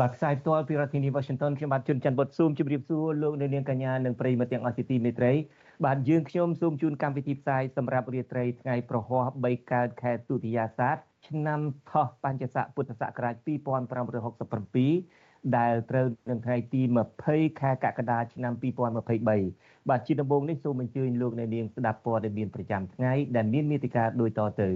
បាទផ្សាយផ្ទាល់ពីរដ្ឋធានី Washington ខ្ញុំបាទជួនច័ន្ទបុតស៊ូមជម្រាបសួរលោកអ្នកនាងកញ្ញានិងប្រិយមិត្តទាំងអស់ជាទីមេត្រីបាទយើងខ្ញុំសូមជូនកម្មវិធីផ្សាយសម្រាប់រាត្រីថ្ងៃប្រហោះ3កើតខែទុតិយាសាទឆ្នាំថោះបញ្ញស័កពុទ្ធសករាជ2567ដែលត្រូវនឹងថ្ងៃទី20ខែកក្កដាឆ្នាំ2023បាទជាដំបូងនេះសូមអញ្ជើញលោកអ្នកនាងស្ដាប់ព័ត៌មានប្រចាំថ្ងៃដែលមានមេតិការដូចតទៅ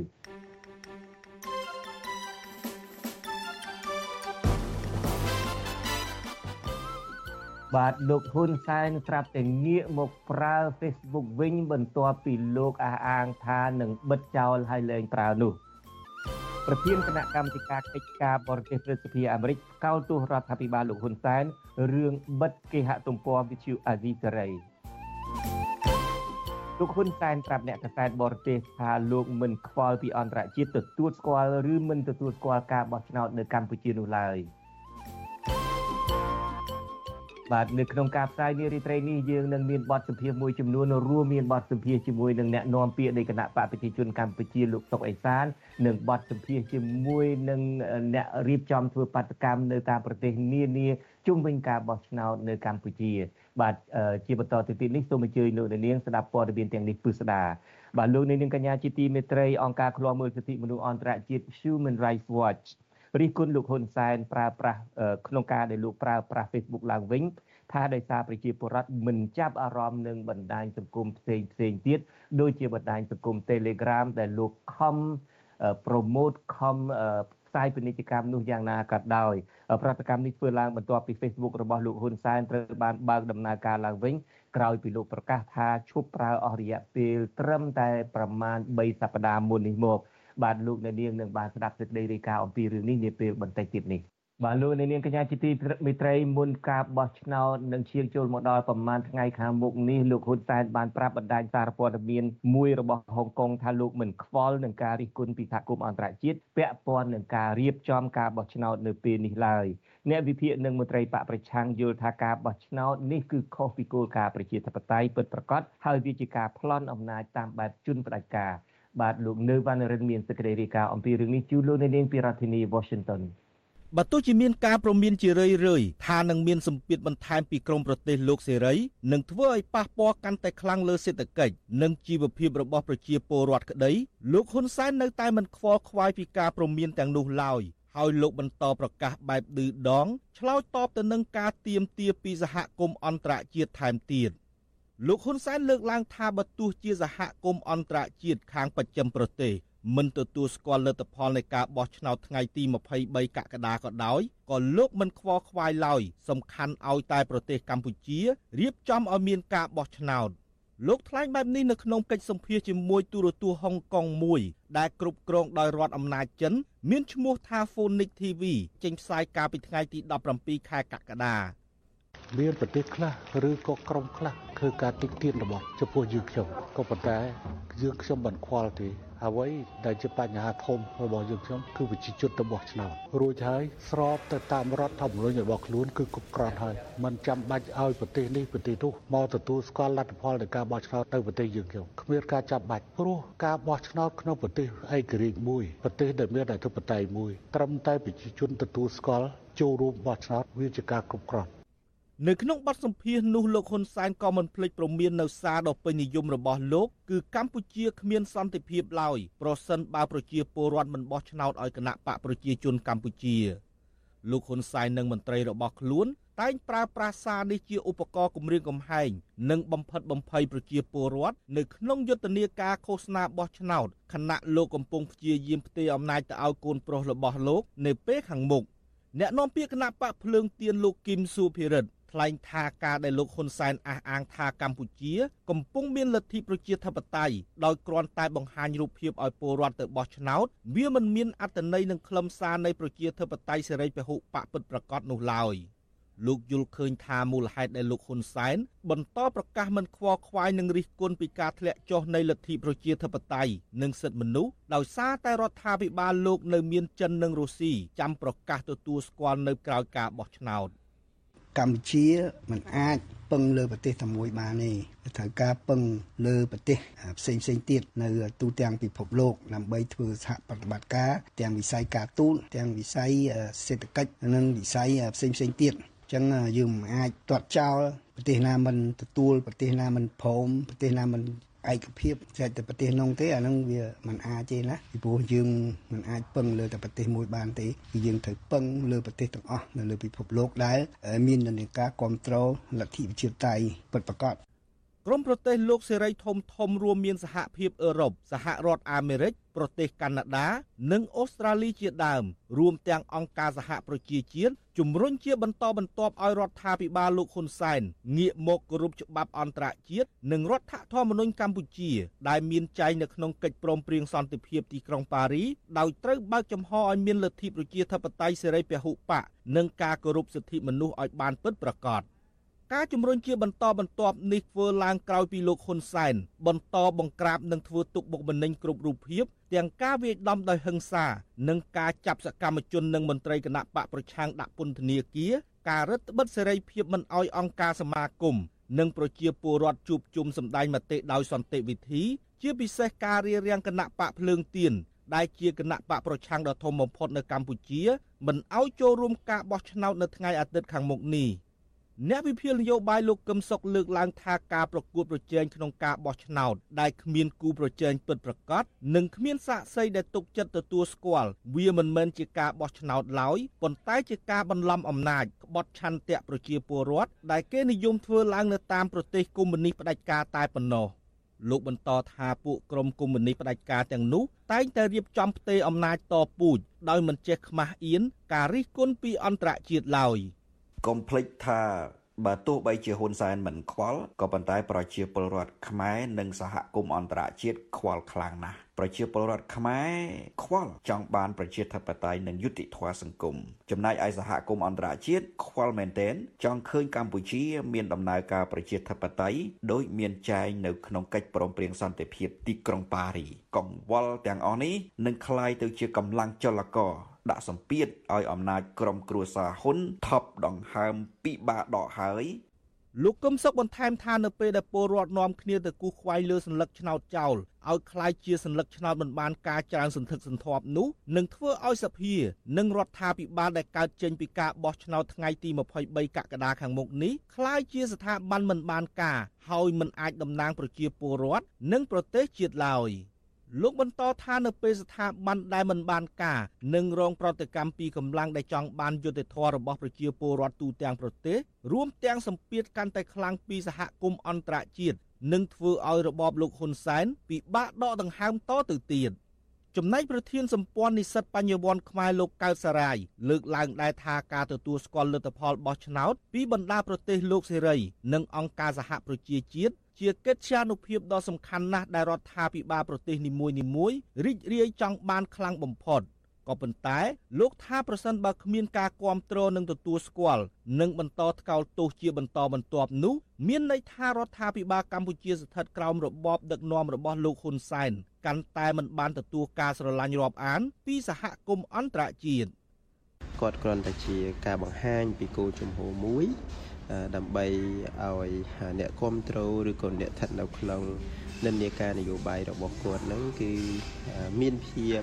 បាទលោកហ៊ុនសែនស្រាប់តែងាកមកប្រើ Facebook វិញបន្ទាប់ពីលោកអះអាងថានឹងបិទចោលហើយលែងប្រើនោះប្រធានគណៈកម្មាធិការកិច្ចការបរទេសព្រឹទ្ធសភាអាមេរិកកោតទោសរដ្ឋាភិបាលលោកហ៊ុនសែនរឿងបិទគេហទំព័រវិទ្យុអាស៊ីសេរីលោកហ៊ុនសែនប្រាប់អ្នកកសែតបរទេសថាលោកមិនខ្វល់ពីអន្តរជាតិទទួលស្គាល់ឬមិនទទួលស្គាល់ការបោះឆ្នោតនៅកម្ពុជានោះឡើយ។ បាទនៅក្នុងការផ្សាយនារីត្រីនេះយើងនឹងមានបទសម្ភាសន៍មួយចំនួនរួមមានបទសម្ភាសន៍ជាមួយនឹងអ្នកនាំពាក្យនៃគណៈបកប្រជាជនកម្ពុជាលោកសុកអេសាននិងបទសម្ភាសន៍ជាមួយនឹងអ្នករៀបចំធ្វើបាតកម្មនៅតាមប្រទេសនានាជុំវិញការបោះឆ្នោតនៅកម្ពុជា បាទជាបន្តទៅទៀតនេះសូមអញ្ជើញលោកនាងស្ដាប់ព័ត៌មានទាំងនេះពិស្ដាបាទលោកនាងកញ្ញាជាទីមេត្រីអង្គការឃ្លាំមើលសិទ្ធិមនុស្សអន្តរជាតិ Human Rights Watch រិះគន់លោកហ៊ុនសែនប្រើប្រាស់ក្នុងការដែលលោកប្រើប្រាស់ Facebook ឡើងវិញ ថាដោយសារប្រជាពលរដ្ឋមិនចាប់អារម្មណ៍នឹងបណ្ដាញសង្គមផ្សេងផ្សេងទៀតដូចជាបណ្ដាញសង្គម Telegram ដែលលោកខំ promote ខំផ្សាយពាណិជ្ជកម្មនោះយ៉ាងណាក៏ដោយប្រតិកម្មនេះធ្វើឡើងបន្ទាប់ពី Facebook របស់លោកហ៊ុនសែនត្រូវបានបើកដំណើរការឡើងវិញក្រោយពីលោកប្រកាសថាឈប់ប្រើអស់រយៈពេលត្រឹមតែប្រមាណ3សប្តាហ៍មុននេះមកបាទលោកអ្នកនាងនឹងបានស្ដាប់សេចក្តីរាយការណ៍អំពីរឿងនេះនាពេលបន្តិចទៀតនេះ បាទលោកអ្នកនាងកញ្ញាជាទីមេត្រីមុនការបោះឆ្នោតនឹងឈានចូលមកដល់ប្រមាណថ្ងៃខាងមុខនេះលោកហ៊ុនសែនបានប្រាប់បណ្ដាញសារព័ត៌មានមួយរបស់ហុងកុងថាលោកមិនខ្វល់នឹងការរិះគន់ពីសហគមន៍អន្តរជាតិពាក់ព័ន្ធនឹងការរៀបចំការបោះឆ្នោតនៅពេលនេះឡើយអ្នកវិភាគនិងមន្ត្រីបកប្រឆាំងយល់ថាការបោះឆ្នោតនេះគឺខុសពីគោលការណ៍ប្រជាធិបតេយ្យពិតប្រាកដហើយវាជាការប្លន់អំណាចតាមបែបជនផ្ដាច់ការបាទលោកនៅវណ្ណរិនមានសេចក្តីរាយការណ៍អំពីរឿងនេះជូនលោកនៅនាងពីរដ្ឋធានី Washington បើទោះជាមានការព្រមានជារឿយរឿយថានឹងមានសម្ពាធបន្ថែមពីក្រមប្រទេសលោកសេរីនឹងធ្វើឲ្យប៉ះពាល់កាន់តែខ្លាំងលើសេដ្ឋកិច្ចនិងជីវភាពរបស់ប្រជាពលរដ្ឋក្តីលោកហ៊ុនសែននៅតែមិនខ្វល់ខ្វាយពីការព្រមានទាំងនោះឡើយហើយលោកបន្តប្រកាសបែបឌឺដងឆ្លើយតបទៅនឹងការទៀមទាពីសហគមន៍អន្តរជាតិថែមទៀតលោកហ៊ុនសែនលើកឡើងថាបើទោះជាសហគមន៍អន្តរជាតិខាងបច្ចឹមប្រទេស មិនទទួលស្គាល់លទ្ធផលនៃការបោះឆ្នោតថ្ងៃទី23កក្កដាក៏ដោយក៏លោកមិនខ្វល់ខ្វាយឡើយសំខាន់ឲ្យតែប្រទេសកម្ពុជារៀបចំឲ្យមានការបោះឆ្នោតលោកថ្លែងបែបនេះនៅក្នុងកិច្ចសម្ភាសជាមួយទូរទស្សន៍ហុងកុងមួយដែលគ្រប់គ្រងដោយរដ្ឋអំណាចចិន មានឈ្មោះថា Phoenix TV ចេញផ្សាយកាលពីថ្ងៃទី17ខែកក្កដា មានប្រទេសខ្លះឬក៏ក្រុមខ្លះធ្វើការតិចទៀតរបស់ចំពោះយើងខ្ញុំក៏ប៉ុន្តែយើងខ្ញុំមិនខ្វល់ទេអ្វីដែលជាបញ្ហាធំរបស់យើងខ្ញុំគឺប្រជាជនរបស់ឆ្នោតរួចហើយស្របទៅតាមរដ្ឋធម្មនុញ្ញរបស់ខ្លួនគឺគ្រប់គ្រាន់ហើយมันចាំបាច់ឲ្យប្រទេសនេះប្រទេសនោះមកទទួលស្គាល់លទ្ធផលនៃការបោះឆ្នោតទៅប្រទេសយើងខ្ញុំគ្មានការចាំបាច់ព្រោះការបោះឆ្នោតក្នុងប្រទេសឯករាជ្យមួយប្រទេសដែលមានអធិបតេយ្យមួយត្រឹមតែប្រជាជនទទួលស្គាល់ចូលរួមបោះឆ្នោតវាជាការគ្រប់គ្រាន់ នៅក្នុងបទសម្ភាសន៍នោះលោកហ៊ុនសែនក៏មិនភ្លេចព្រមាននៅសារដ៏ពេញនិយមរបស់លោកគឺកម្ពុជាគ្មានសន្តិភាពឡើយប្រសិនបើប្រជាពលរដ្ឋមិនបោះឆ្នោតឲ្យគណៈបកប្រជាជនកម្ពុជាលោកហ៊ុនសែននិងមន្ត្រីរបស់ខ្លួនតែងប្រើប្រាស់សារនេះជាឧបករណ៍គម្រាមកំហែងនិងបំផិតបំភ័យប្រជាពលរដ្ឋនៅក្នុងយុទ្ធនាការឃោសនាបោះឆ្នោតខណៈលោកកំពុងព្យាយាមផ្ទេរអំណាចទៅឲ្យកូនប្រុសរបស់លោកនៅពេលខាងមុខអ្នកនាំពាក្យគណៈបកភ្លើងទៀនលោកគឹមសុភិរិទ្ធ ថ្លែងថាការដែលលោកហ៊ុនសែនអះអាងថាកម្ពុជា កំពុងមានលទ្ធិប្រជាធិបតេយ្យដោយគ្រាន់តែបង្ហាញរូបភាពឲ្យពលរដ្ឋទៅបោះឆ្នោត វាមិនមានអត្តន័យនឹងខ្លឹមសារនៃប្រជាធិបតេយ្យសេរីពហុបកពិតប្រាកដនោះឡើយលោកយល់ឃើញថាមូលហេតុដែលលោកហ៊ុនសែនបន្តប្រកាសមិនខ្វល់ខ្វាយនឹងរិះគន់ពីការធ្លាក់ចុះនៃលទ្ធិប្រជាធិបតេយ្យនិងសិទ្ធិមនុស្សដោយសារតែរដ្ឋាភិបាលលោកនៅមានចិននិងរុស្ស៊ីចាំប្រកាសទទួលស្គាល់នៅក្រៅការបោះឆ្នោត កម្ពុជាមិនអាចពឹងលើប្រទេសតែមួយបានទេត្រូវការពឹងលើប្រទេសផ្សេងផ្សេងទៀតនៅទូទាំងពិភពលោកដើម្បីធ្វើសហប្រតិបត្តិការទាំងវិស័យការទូតទាំងវិស័យសេដ្ឋកិច្ចនិងវិស័យផ្សេងផ្សេងទៀតចឹងយើងមិនអាចទាត់ចោលប្រទេសណាមិនទទួលប្រទេសណាមិនព្រមប្រទេសណាមិន ឯកភាពតែតែប្រទេសនងទេអាហ្នឹងវាមិនអាចទេណាពីព្រោះយើងមិនអាចពឹងលើតែប្រទេសមួយបានទេគឺយើងត្រូវពឹងលើប្រទេសទាំងអស់នៅលើពិភពលោកដែលមាននានាការគ្រប់គ្រងលទ្ធិប្រជាធិបតេយ្យពិតប្រាកដ ក្រុមប្រទេសលោកសេរីធំធំរួមមានសហភាពអឺរ៉ុបសហរដ្ឋអាមេរិកប្រទេសកាណាដា និងអូស្ត្រាលីជាដើម រួមទាំងអង្គការសហប្រជាជាតិជំរុញជាបន្តបន្ទាប់ឲ្យរដ្ឋាភិបាលលោកហ៊ុនសែនងាកមកគោរពច្បាប់អន្តរជាតិនិងរដ្ឋធម្មនុញ្ញកម្ពុជា ដែលមានចែងនៅក្នុងកិច្ចព្រមព្រៀងសន្តិភាពទីក្រុងប៉ារីដោយត្រូវបើកចំហឲ្យមានលទ្ធិប្រជាធិបតេយ្យសេរីពហុបកនិងការគោរពសិទ្ធិមនុស្សឲ្យបានពិតប្រាកដ ការជំរុញជាបន្តបន្ទាប់នេះធ្វើឡើងក្រោយពីលោកហ៊ុនសែនបន្តបង្ក្រាបនិងធ្វើទុកបុកម្នេញគ្រប់រូបភាពទាំងការវាយដំដោយហិង្សានិងការចាប់សកម្មជននិងមន្ត្រីគណៈបកប្រឆាំងដាក់ពន្ធនាគារការរឹតបន្តឹងសេរីភាពមិនអោយអង្គការសមាគមនិងប្រជាពលរដ្ឋជួបជុំសម្ដែងមតិដោយសន្តិវិធី ជាពិសេសការរៀបរៀងគណៈបកភ្លើងទៀនដែលជាគណៈបកប្រឆាំងដ៏ធំបំផុតនៅកម្ពុជាមិនអោយចូលរួមការបោះឆ្នោតនៅថ្ងៃអាទិត្យខាងមុខនេះ។ អ្នកវិភាគនយោបាយលោកកឹមសុខលើកឡើងថាការប្រកួតប្រជែងក្នុងការបោះឆ្នោតដែលគ្មានគូប្រជែងពិតប្រាកដនិងគ្មានសាក្សីដែលទុកចិត្តទទួលស្គាល់វាមិនមែនជាការបោះឆ្នោតឡើយប៉ុន្តែជាការបន្លំអំណាចក្បត់ឆន្ទៈប្រជាពលរដ្ឋដែលគេនិយមធ្វើឡើងនៅតាមប្រទេសកុម្មុយនីសផ្ដាច់ការតែប៉ុណ្ណោះលោកបន្តថាពួកក្រុមកុម្មុយនីសផ្ដាច់ការទាំងនោះតែងតែរៀបចំផ្ទេរអំណាចតពូជដោយមិនចេះខ្មាស់អៀនការរិះគន់ពីអន្តរជាតិឡើយ។ កុំភ្លេចថាបើទោះបីជាហ៊ុនសែនមិនខ្វល់ក៏ប៉ុន្តែប្រជាពលរដ្ឋខ្មែរនិងសហគមន៍អន្តរជាតិខ្វល់ខ្លាំងណាស់ប្រជាពលរដ្ឋខ្មែរខ្វល់ចង់បានប្រជាធិបតេយ្យនិងយុត្តិធម៌សង្គមចំណែកឯសហគមន៍អន្តរជាតិខ្វល់មែនទែនចង់ឃើញកម្ពុជា មានដំណើរការប្រជាធិបតេយ្យដោយមានចែងនៅក្នុងកិច្ចព្រមព្រៀងសន្តិភាពទីក្រុងប៉ារីកង្វល់ទាំងអស់នេះនឹងคล้ายទៅជាកម្លាំងចលករ ដាក់សម្ពាធឲ្យអំណាចក្រុមគ្រួសារហ៊ុនថប់ដង្ហើមពិបាកដកហើយលោកកឹមសុខបន្ថែមថានៅពេលដែលពលរដ្ឋនាំគ្នាទៅគូសខ្វែងលើសัญลักษณ์ឆ្នោតចោលឲ្យคล้ายជាសัญลักษณ์ឆ្នោតមិនបានការច្រើនសន្ធឹកសន្ធាប់នោះនឹងធ្វើឲ្យសភានិងរដ្ឋាភិបាលដែលកើតចេញពីការបោះឆ្នោតថ្ងៃទី23កក្កដាខាងមុខនេះคล้ายជាស្ថាប័នមិនបានការហើយមិនអាចតំណាងប្រជាពលរដ្ឋនិងប្រទេសជាតិឡើយ។ លោកបន្តថានៅពេលស្ថាប័នដែលមិនបានការនិងរងប្រតិកម្មពីកម្លាំងដែលចង់បានយុត្តិធម៌របស់ប្រជាពលរដ្ឋទូទាំងប្រទេសរួមទាំងសម្ពាធកាន់តែខ្លាំងពីសហគមន៍អន្តរជាតិនិងធ្វើឲ្យរបបលោកហ៊ុនសែនពិបាកដកដង្ហើមតទៅទៀតចំណែកប្រធានសម្ព័ន្ធនិស្សិតបញ្ញវន្តខ្មែរលោកកៅសារាយលើកឡើងដែរថាការទទួលស្គាល់លទ្ធផលបោះឆ្នោតពីបណ្ដាប្រទេសលោកសេរី និងអង្គការសហប្រជាជាតិ ជាកិច្ចជានុភាពដ៏សំខាន់ណាស់ដែលរដ្ឋាភិបាលប្រទេសនីមួយៗរីករាយចង់បានខ្លាំងបំផុតក៏ប៉ុន្តែលោកថាប្រសិនបើគ្មានការគ្រប់គ្រងនិងទទួលស្គាល់និងបន្តថ្កោលទោសជាបន្តបន្ទាប់នោះមានន័យថារដ្ឋាភិបាលកម្ពុជាស្ថិតក្រោមរបបដឹកនាំរបស់លោកហ៊ុនសែនកាន់តែមិនបានទទួលការស្រឡាញ់រាប់អាន ពីសហគមន៍អន្តរជាតិគាត់គ្រាន់តែជាការបង្ហាញពីគោលជំហរមួយ ដើម្បីឲ្យអ្នកគ្រប់គ្រងឬក៏អ្នកស្ថិតនៅក្នុងនិន្នាការនយោបាយរបស់គាត់ហ្នឹងគឺមានភាព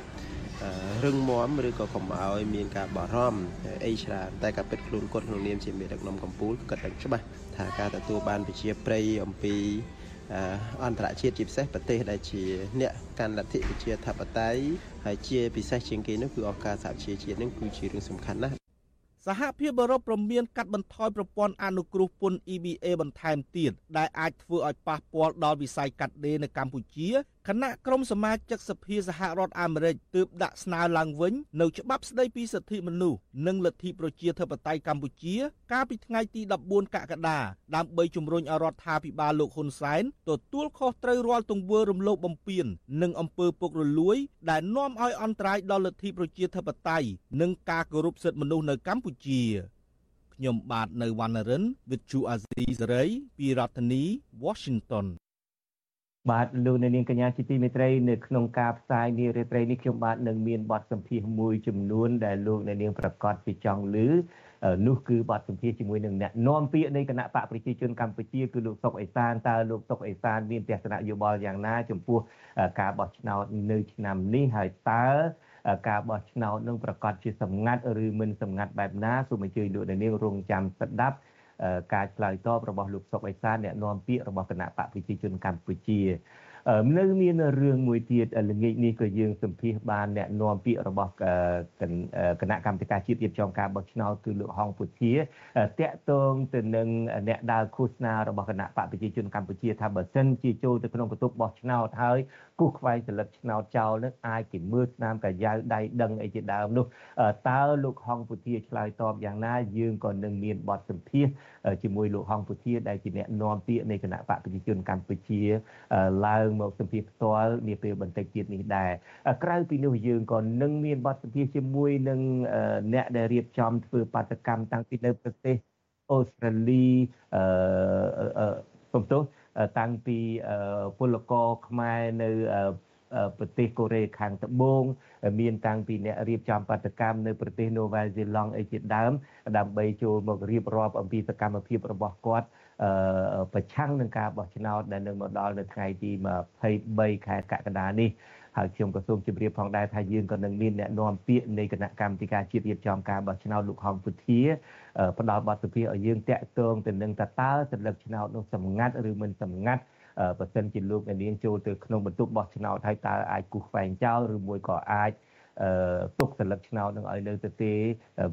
រឹងមាំឬក៏កុំឲ្យមានការបារម្ភអីច្រើនតែការពិតខ្លួនគាត់ក្នុងនាមជាមេដឹកនាំកម្ពុជាគាត់ដឹងច្បាស់ថាការទទួលបានប្រជាប្រិយអំពីអន្តរជាតិជាពិសេសប្រទេសដែលជាអ្នកកាន់លទ្ធិប្រជាធិបតេយ្យហើយជាពិសេសជាងគេនោះគឺអង្គការសហជីវជាតិនឹងគឺជារឿងសំខាន់ណាស់ សហភាពអឺរ៉ុបព្រមានកាត់បន្ថយប្រព័ន្ធអនុគ្រោះពន្ធ EBA បន្ថែមទៀតដែលអាចធ្វើឲ្យប៉ះពាល់ដល់វិស័យកាត់ដេរនៅកម្ពុជា គណៈក្រុមសមាជិកសភាសហរដ្ឋអាមេរិកទើបដាក់ស្នើឡើងវិញនៅច្បាប់ស្តីពីសិទ្ធិមនុស្សនិងលទ្ធិប្រជាធិបតេយ្យកម្ពុជា កាលពីថ្ងៃទី14កក្កដាដើម្បីជំរុញឲ្យរដ្ឋាភិបាលលោកហ៊ុនសែនទទួលខុសត្រូវរាល់ទង្វើរំលោភបំពាននិងអំពើពុករលួយ ដែលនាំឲ្យអន្តរាយដល់លទ្ធិប្រជាធិបតេយ្យនិងការគោរពសិទ្ធិមនុស្សនៅកម្ពុជាខ្ញុំបាទនៅវណ្ណរិន With Chu Azizi Saray ពីរដ្ឋធានី Washington បាទលោកអ្នកនាងកញ្ញាជាទីមេត្រីនៅក្នុងការផ្សាយនារីត្រីនេះខ្ញុំបាទនឹងមានបទសម្ភាសន៍មួយចំនួនដែលលោកអ្នកនាងប្រកាសជាចង់ឮនោះគឺបទសម្ភាសន៍ជាមួយនឹងអ្នកនាំពាក្យនៃគណៈបកប្រជាជនកម្ពុជាគឺលោកសុកអេសានតើលោកសុកអេសានមានទស្សនៈយោបល់យ៉ាងណាចំពោះការបោះឆ្នោតនៅឆ្នាំនេះហើយតើការបោះឆ្នោតនឹងប្រកាសជាសម្ងាត់ឬមិនសម្ងាត់បែបណាសូមអញ្ជើញលោកអ្នកនាងរងចាំស្ដាប់ ការឆ្លើយតបរបស់លោកសុកអេសានអ្នកនាំពាក្យរបស់គណៈបកប្រជាជនកម្ពុជានៅមានរឿងមួយទៀតល្ងាចនេះក៏យើងសម្ភាសបានអ្នកនាំពាក្យរបស់គណៈកម្មាធិការជាតិរៀបចំការបោះឆ្នោតគឺលោកហងពុធាតាក់ទងទៅនឹងអ្នកដើរឃោសនារបស់គណៈបកប្រជាជនកម្ពុជាថាបើសិនជាចូលទៅក្នុងបន្ទប់បោះឆ្នោតហើយ គូសខ្វែងសិលឹកឆ្នោតចោលនឹងអាចគេមើលស្នាមកាយាវដៃដឹងអីជាដើមនោះតើលោកហងពុធាឆ្លើយតបយ៉ាងណាយើងក៏នឹងមានបទសម្ភាសជាមួយលោកហងពុធាដែលជាអ្នកនាំពាក្យនៃគណៈបកប្រជាជនកម្ពុជាឡើងមកសម្ភាសផ្ទាល់នាពេលបន្តិចទៀតនេះដែរក្រៅពីនោះយើងក៏នឹងមានបទសម្ភាសជាមួយនឹងអ្នកដែលរៀបចំធ្វើបាតកម្មតាំងពីនៅប្រទេសអូស្ត្រាលីអឺសំទោស តាំងពីពលករខ្មែរនៅប្រទេសកូរ៉េខាងត្បូងមានតាំងពីអ្នករៀបចំបាតកម្មនៅប្រទេសនូវែលសេឡង់អីជាដើមដើម្បីចូលមករៀបរាប់អំពីសកម្មភាពរបស់គាត់ប្រឆាំងនឹងការបោះឆ្នោតដែលនឹងមកដល់នៅថ្ងៃទី23ខែកក្កដានេះ ហើយខ្ញុំក៏សូមជម្រាបផងដែរថាយើងក៏នឹងមានអ្នកនាំពាក្យនៃគណៈកម្មាធិការជាតិរៀបចំការបោះឆ្នោតលោកហងពុធាផ្ដល់បទសម្ភាសន៍ឲ្យយើងតាក់ទងទៅនឹងតើតើសញ្ញាឆ្នោតនោះសម្ងាត់ឬមិនសម្ងាត់បើសិនជាលោកអ្នកនាងចូលទៅក្នុងបន្ទប់បោះឆ្នោតហើយតើអាចគូសខ្វែងចោលឬមួយក៏អាច ទុកសន្លឹកឆ្នោតនឹងឲ្យនៅទៅទេ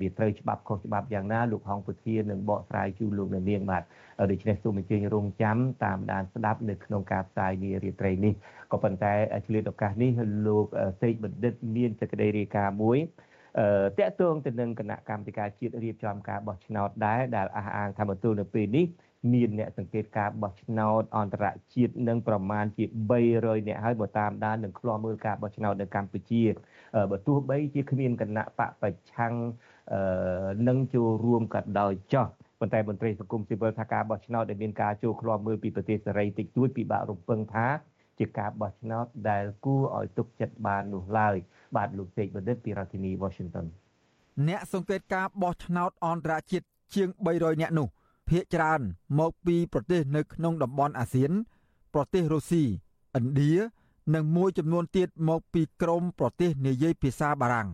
វាត្រូវច្បាប់ខុសច្បាប់យ៉ាងណាលោកហងពុធានឹងបកស្រាយជូនលោកអ្នកនាងបាទដូច្នេះសូមអញ្ជើញរងចាំតាមដានស្ដាប់នៅក្នុងការផ្សាយនារាត្រីនេះក៏ប៉ុន្តែឆ្លៀតឱកាសនេះលោកសេកបណ្ឌិតមានសេចក្តីរាយការណ៍មួយតកតងទៅនឹងគណៈកម្មាធិការជាតិរៀបចំការបោះឆ្នោតដែរដែលអះអាងថាមកទល់នៅពេលនេះ មានអ្នកសង្កេតការបោះឆ្នោតអន្តរជាតិនឹងប្រមាណជា300អ្នកហើយបើតាមដាននឹងឃ្លាំមើលការបោះឆ្នោតនៅកម្ពុជាបើទោះបីជាគ្មានគណៈបកប្រឆាំងនឹងចូលរួមក៏ដោយចោះប៉ុន្តែមន្ត្រីសង្គមស៊ីវិលថាការបោះឆ្នោតដែលមានការចូលឃ្លាំមើលពីប្រទេសសេរីតិចតួចពិបាករំពឹងថាជាការបោះឆ្នោតដែលគួរឲ្យទុកចិត្តបាននោះឡើយបាទលោកសេកបណ្ឌិតពីរដ្ឋធានី Washington អ្នកសង្កេតការបោះឆ្នោតអន្តរជាតិជាង300នាក់នោះ ភាគច្រើនមកពីប្រទេសនៅក្នុងតំបន់អាស៊ាន ប្រទេសរុស្ស៊ីឥណ្ឌានិងមួយចំនួនទៀតមកពីក្រមប្រទេសនិយាយភាសាបារាំង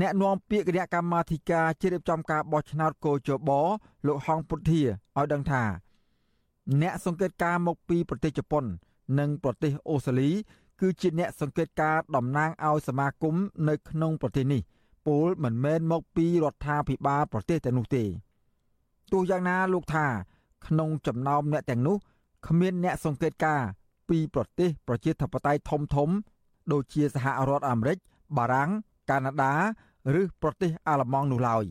អ្នកនាំពាក្យគណៈកម្មាធិការជ្រៀបចំការបោះឆ្នោតកោជបលោកហងពុទ្ធាឲ្យដឹងថា អ្នកសង្កេតការមកពីប្រទេសជប៉ុន និងប្រទេសអូស្ត្រាលី គឺជាអ្នកសង្កេតការតំណាងឲ្យសមាគមនៅក្នុងប្រទេសនេះ ពលមិនមែនមកពីរដ្ឋាភិបាលប្រទេសតែនោះទេ ទោះយ៉ាងណាលោកថា ក្នុងចំណោមអ្នកទាំងនោះគ្មានអ្នកសង្កេតការពីប្រទេស ប្រជាធិបតេយ្យធំធំ ដូចជាសហរដ្ឋអាមេរិកបារាំងកាណាដាឬប្រទេសអាល្លឺម៉ង់នោះឡើយ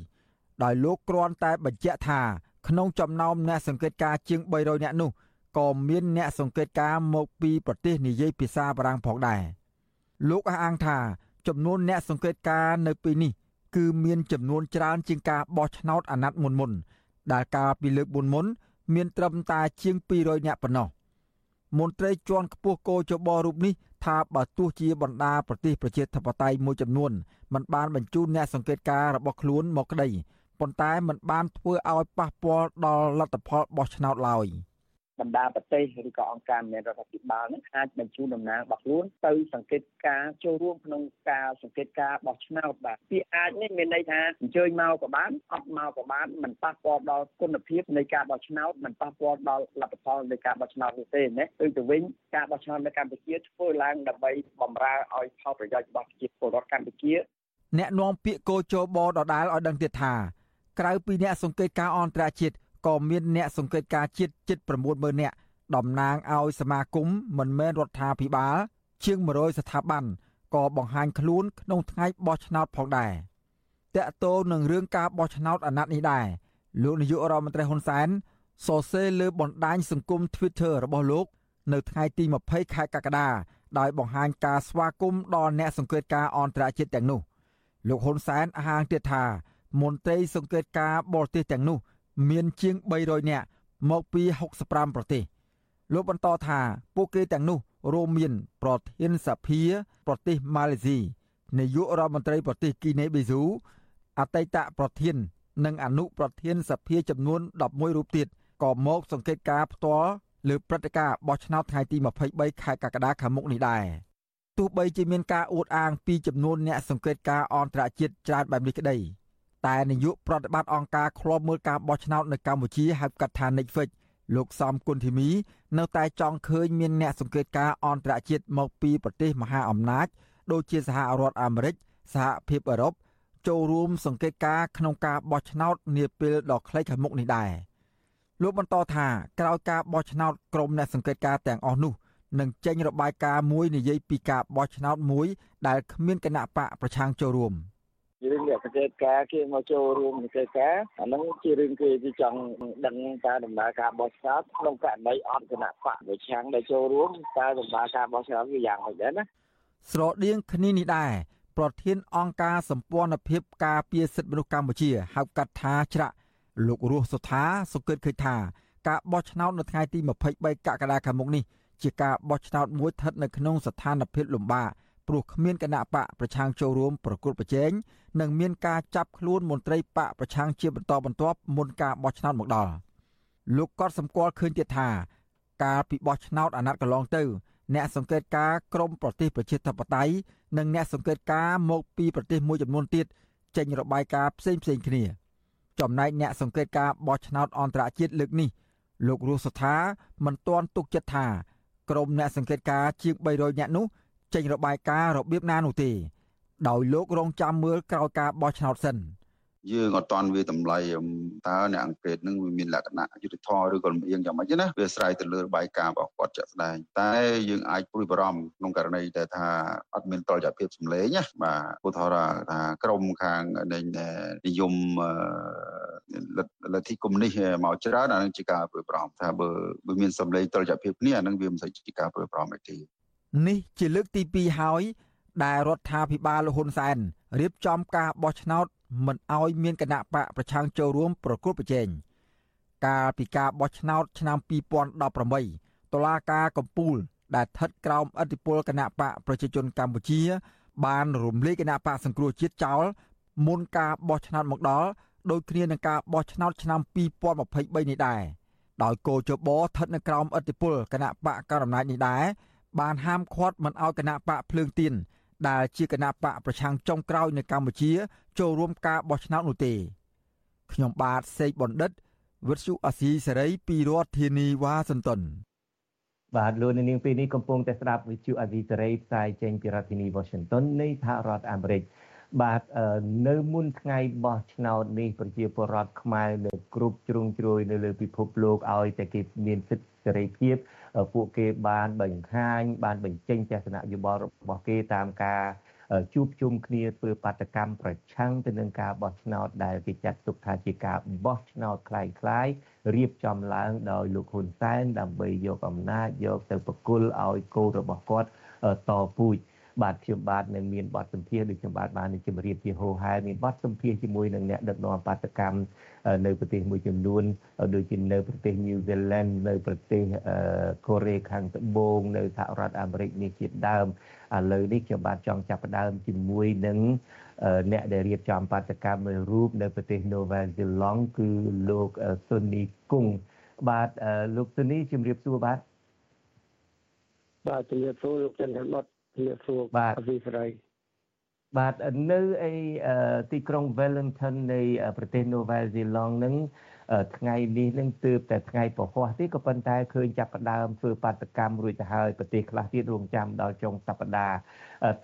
ដោយលោកគ្រាន់តែបញ្ជាក់ថាក្នុងចំណោមអ្នកសង្កេតការជាង300នាក់នោះក៏មានអ្នកសង្កេតការមកពីប្រទេសនិយាយភាសាបារាំងផងដែរលោកអះអាងថាចំនួនអ្នកសង្កេតការនៅពេលនេះ គឺមានចំនួនច្រើនជាងការបោះឆ្នោតអាណត្តិមុនមុន ដែលកាលពីលើកមុនមានត្រឹមតែជាង200នាក់ប៉ុណ្ណោះមន្ត្រីជាន់ខ្ពស់គោចបរូបនេះថាបើទោះជាបណ្ដាប្រទេសប្រជាធិបតេយ្យមួយចំនួនមិនបានបញ្ជូនអ្នកសង្កេតការណ៍របស់ខ្លួនមកក្តីប៉ុន្តែมันបានធ្វើឲ្យប៉ះពាល់ដល់លទ្ធផលបោះឆ្នោតឡើយ។ បណ្ដាប្រទេសឬក៏អង្គការមានរដ្ឋាភិបាលនឹងអាចបញ្ជូនតំណាងរបស់ខ្លួនទៅសង្កេតការចូលរួមក្នុងការសង្កេតការបោះឆ្នោតបាទពាក្យអាចនេះមានន័យថាអញ្ជើញមកក៏បានអត់មកក៏បានមិនប៉ះពាល់ដល់គុណភាពនៃការបោះឆ្នោតមិនប៉ះពាល់ដល់លទ្ធផលនៃការបោះឆ្នោតនោះទេណាគឺទៅវិញការបោះឆ្នោតនៅកម្ពុជាធ្វើឡើងដើម្បីបម្រើឲ្យផលប្រយោជន៍របស់ប្រជាពលរដ្ឋកម្ពុជាអ្នកនាំពាក្យកោជបដដាលឲ្យដឹងទៀតថាក្រៅពីអ្នកសង្កេតការអន្តរជាតិ ក៏មានអ្នកសង្កេតការជាតិជិត90000នាក់តំណាងឲ្យសមាគមមិនមែនរដ្ឋាភិបាល ជាង100ស្ថាប័នក៏បង្ហាញខ្លួនក្នុងថ្ងៃបោះឆ្នោតផងដែរតកតោនឹងរឿងការបោះឆ្នោតអាណត្តិនេះដែរលោកនាយករដ្ឋមន្ត្រីហ៊ុនសែនសរសេរលើបណ្ដាញសង្គម Twitter របស់លោក នៅថ្ងៃទី20ខែកក្កដាដោយបង្ហាញការស្វាគមន៍ដល់អ្នកសង្កេតការអន្តរជាតិទាំងនោះលោកហ៊ុនសែនអះអាងទៀតថាមន្ត្រីសង្កេតការបរទេសទាំងនោះ មានជាង300នាក់មកពី65ប្រទេសលោកបន្តថាពួកគេទាំងនោះរួមមានប្រធានសភាប្រទេសម៉ាឡេស៊ីនាយករដ្ឋមន្ត្រីប្រទេសគីណេប៊ីស៊ូអតីតប្រធាន និងអនុប្រធានសភាចំនួន11រូបទៀតក៏មកសង្កេតការផ្ទាល់លើព្រឹត្តិការណ៍បោះឆ្នោតថ្ងៃទី23ខែកក្កដាខាងមុខនេះដែរទោះបីជាមានការអួតអាងពីចំនួនអ្នកសង្កេតការអន្តរជាតិច្រើនបែបនេះក្តី តែនាយកប្រតិបត្តិអង្គការឃ្លាំមើលការបោះឆ្នោតនៅកម្ពុជាហៅកាត់ថា Netflix លោកសំគុណធីមី នៅតែចង់ឃើញមានអ្នកសង្កេតការអន្តរជាតិមកពីប្រទេសមហាអំណាច ដូចជាសហរដ្ឋអាមេរិកសហភាពអឺរ៉ុបចូលរួមសង្កេតការក្នុងការបោះឆ្នោតនាពេលដ៏ខ្លីខាងមុខនេះដែរលោកបន្តថាក្រោយការបោះឆ្នោតក្រុមអ្នកសង្កេតការទាំងអស់នោះនឹងចេញរបាយការណ៍មួយនិយាយពីការបោះឆ្នោតមួយដែលគ្មានគណៈបកប្រឆាំងចូលរួម រឿងអ្នកសង្កេតការគេមកចូលរួមសង្កេតការអាហ្នឹងជារឿងគេគេចង់ដឹងតើដំណើរការបោះឆ្នោតក្នុងករណីអត់គណៈបកប្រឆាំងដែលចូលរួមតើដំណើរការបោះឆ្នោតវាយ៉ាងម៉េចដែរណាស្រដៀងគ្នានេះដែរប្រធានអង្គការសម្ព័ន្ធភាពការពារសិទ្ធិមនុស្សកម្ពុជាហៅកាត់ថាច្រាក់លោករស់សុថាសង្កេតឃើញថាការបោះឆ្នោតនៅថ្ងៃទី23កក្កដាខាងមុខនេះជាការបោះឆ្នោតមួយស្ថិតនៅក្នុងស្ថានភាពលំបាក ព្រោះគ្មានគណៈបកប្រឆាំងចូលរួមប្រគល់ប្រជែងនិងមានការចាប់ខ្លួនមន្ត្រីបកប្រឆាំងជាបន្តបន្ទាប់មុនការបោះឆ្នោតមកដល់លោកក៏សម្គាល់ឃើញទៀតថាកាលពីបោះឆ្នោតអាណត្តិកន្លងទៅអ្នកសង្កេតការក្រមប្រទេសប្រជាធិបតេយ្យនិងអ្នកសង្កេតការមកពីប្រទេសមួយចំនួនទៀតចេញរបាយការណ៍ផ្សេងផ្សេងគ្នា ចំណែកអ្នកសង្កេតការបោះឆ្នោតអន្តរជាតិលើកនេះលោករស់សថាមិនទាន់ទុកចិត្តថាក្រុមអ្នកសង្កេតការជាង300នាក់នោះ ចេញរបាយការណ៍របៀបណានោះទេ ដោយលោករងចាំមើលក្រោយការបោះឆ្នោតសិន។យើងអត់តាន់វាតម្លៃតើអ្នកអង្កេតនឹងវាមានលក្ខណៈយុទ្ធធម៌ឬក៏លំអៀងយ៉ាងម៉េចណាវាស្រ័យទៅលើរបាយការណ៍របស់គាត់ជាក់ស្ដែងតែយើងអាចព្រួយបារម្ភក្នុងករណីដែលថាអត់មានតលយភាពសម្លេងណាបាទឧទាហរណ៍ថាក្រមខាងនិយមលទ្ធិកុម្មុយនីសមកច្រើនអានឹងជាការព្រួយបារម្ភថាបើបើមានសម្លេងតលយភាពគ្នាអានឹងវាមិនសូវជាការព្រួយបារម្ភទេ នេះជាលើកទី2ហើយ ដែលរដ្ឋាភិបាលលហ៊ុនសែនរៀបចំការបោះឆ្នោតមិនឲ្យមានគណៈបកប្រឆាំងចូលរួមប្រគល់ប្រជែងកាលពីការបោះឆ្នោតឆ្នាំ2018តុលាការកំពូល ដែលស្ថិតក្រោមអធិបុលគណៈបកប្រជាជនកម្ពុជា បានរំលាយគណៈបកសង្គ្រោះជាតិចោលមុនការបោះឆ្នោតមកដល់ដោយគ្នានឹងការបោះឆ្នោតឆ្នាំ2023នេះដែរដោយកោជបស្ថិតនៅក្រោមអធិបុលគណៈបកកណ្ដាលអំណាចនេះដែរ បានហាមឃាត់មិនឲ្យគណៈបកភ្លើងទៀនដែលជាគណៈបកប្រឆាំងចុងក្រោយនៅកម្ពុជា ចូលរួមការបោះឆ្នោតនោះទេខ្ញុំបាទសេកបណ្ឌិតវិទ្យុអាស៊ីសេរីពីរដ្ឋធានីវ៉ាស៊ីនតោនបាទលោកនាងពេលនេះកំពុងតែស្ដាប់វិទ្យុអាស៊ីសេរីផ្សាយចេញពីរដ្ឋធានី Washington នៃសហរដ្ឋអាមេរិកបាទនៅមុនថ្ងៃបោះឆ្នោតនេះប្រជាពលរដ្ឋខ្មែរនៅគ្រប់ជ្រុងជ្រោយនៅលើពិភពលោកឲ្យតែគេមានសិទ្ធិសេរីភាព ពួកគេបានបង្ហាញបានបញ្ចេញទស្សនៈយោបល់របស់គេតាមការជួបជុំគ្នាធ្វើបាតកម្មប្រឆាំងទៅនឹងការបោះឆ្នោតដែលគេចាត់ទុកថាជាការបោះឆ្នោតคล้ายៗរៀបចំឡើងដោយលោកហ៊ុនសែនដើម្បីយកអំណាចយកទៅប្រគល់ឲ្យកូនរបស់គាត់តពូជ បាទខ្ញុំបាទនឹងមានបទសម្ភាសន៍ដូចខ្ញុំបាទបានជម្រាបជាហោហែមានបទសម្ភាសន៍ជាមួយនឹងអ្នកដឹកនាំបាតកម្មនៅប្រទេសមួយចំនួនដូចជានៅប្រទេស New Zealand នៅប្រទេសកូរ៉េខាងត្បូងនៅសហរដ្ឋអាមេរិកនេះជាដើមឥឡូវនេះខ្ញុំបាទចង់ចាប់ផ្ដើមជាមួយនឹងអ្នកដែលរៀបចំបាតកម្មមួយរូបនៅប្រទេស Nova Zealand គឺលោកស៊ុននីគង់បាទលោកស៊ុននីជំរាបសួរបាទបាទជំរាបសួរលោកចន្ទបុតជំរា បសួរបាទអវិសរីបាទនៅអីទីក្រុង Wellington នៃប្រទេស Nova Zealand នឹងថ្ងៃនេះនឹងទើបតែថ្ងៃពហុទេក៏ប៉ុន្តែឃើញចាប់ផ្ដើមធ្វើបាតកម្មរួចទៅហើយប្រទេសខ្លះទៀតរងចាំដល់ចុងសប្តាហ៍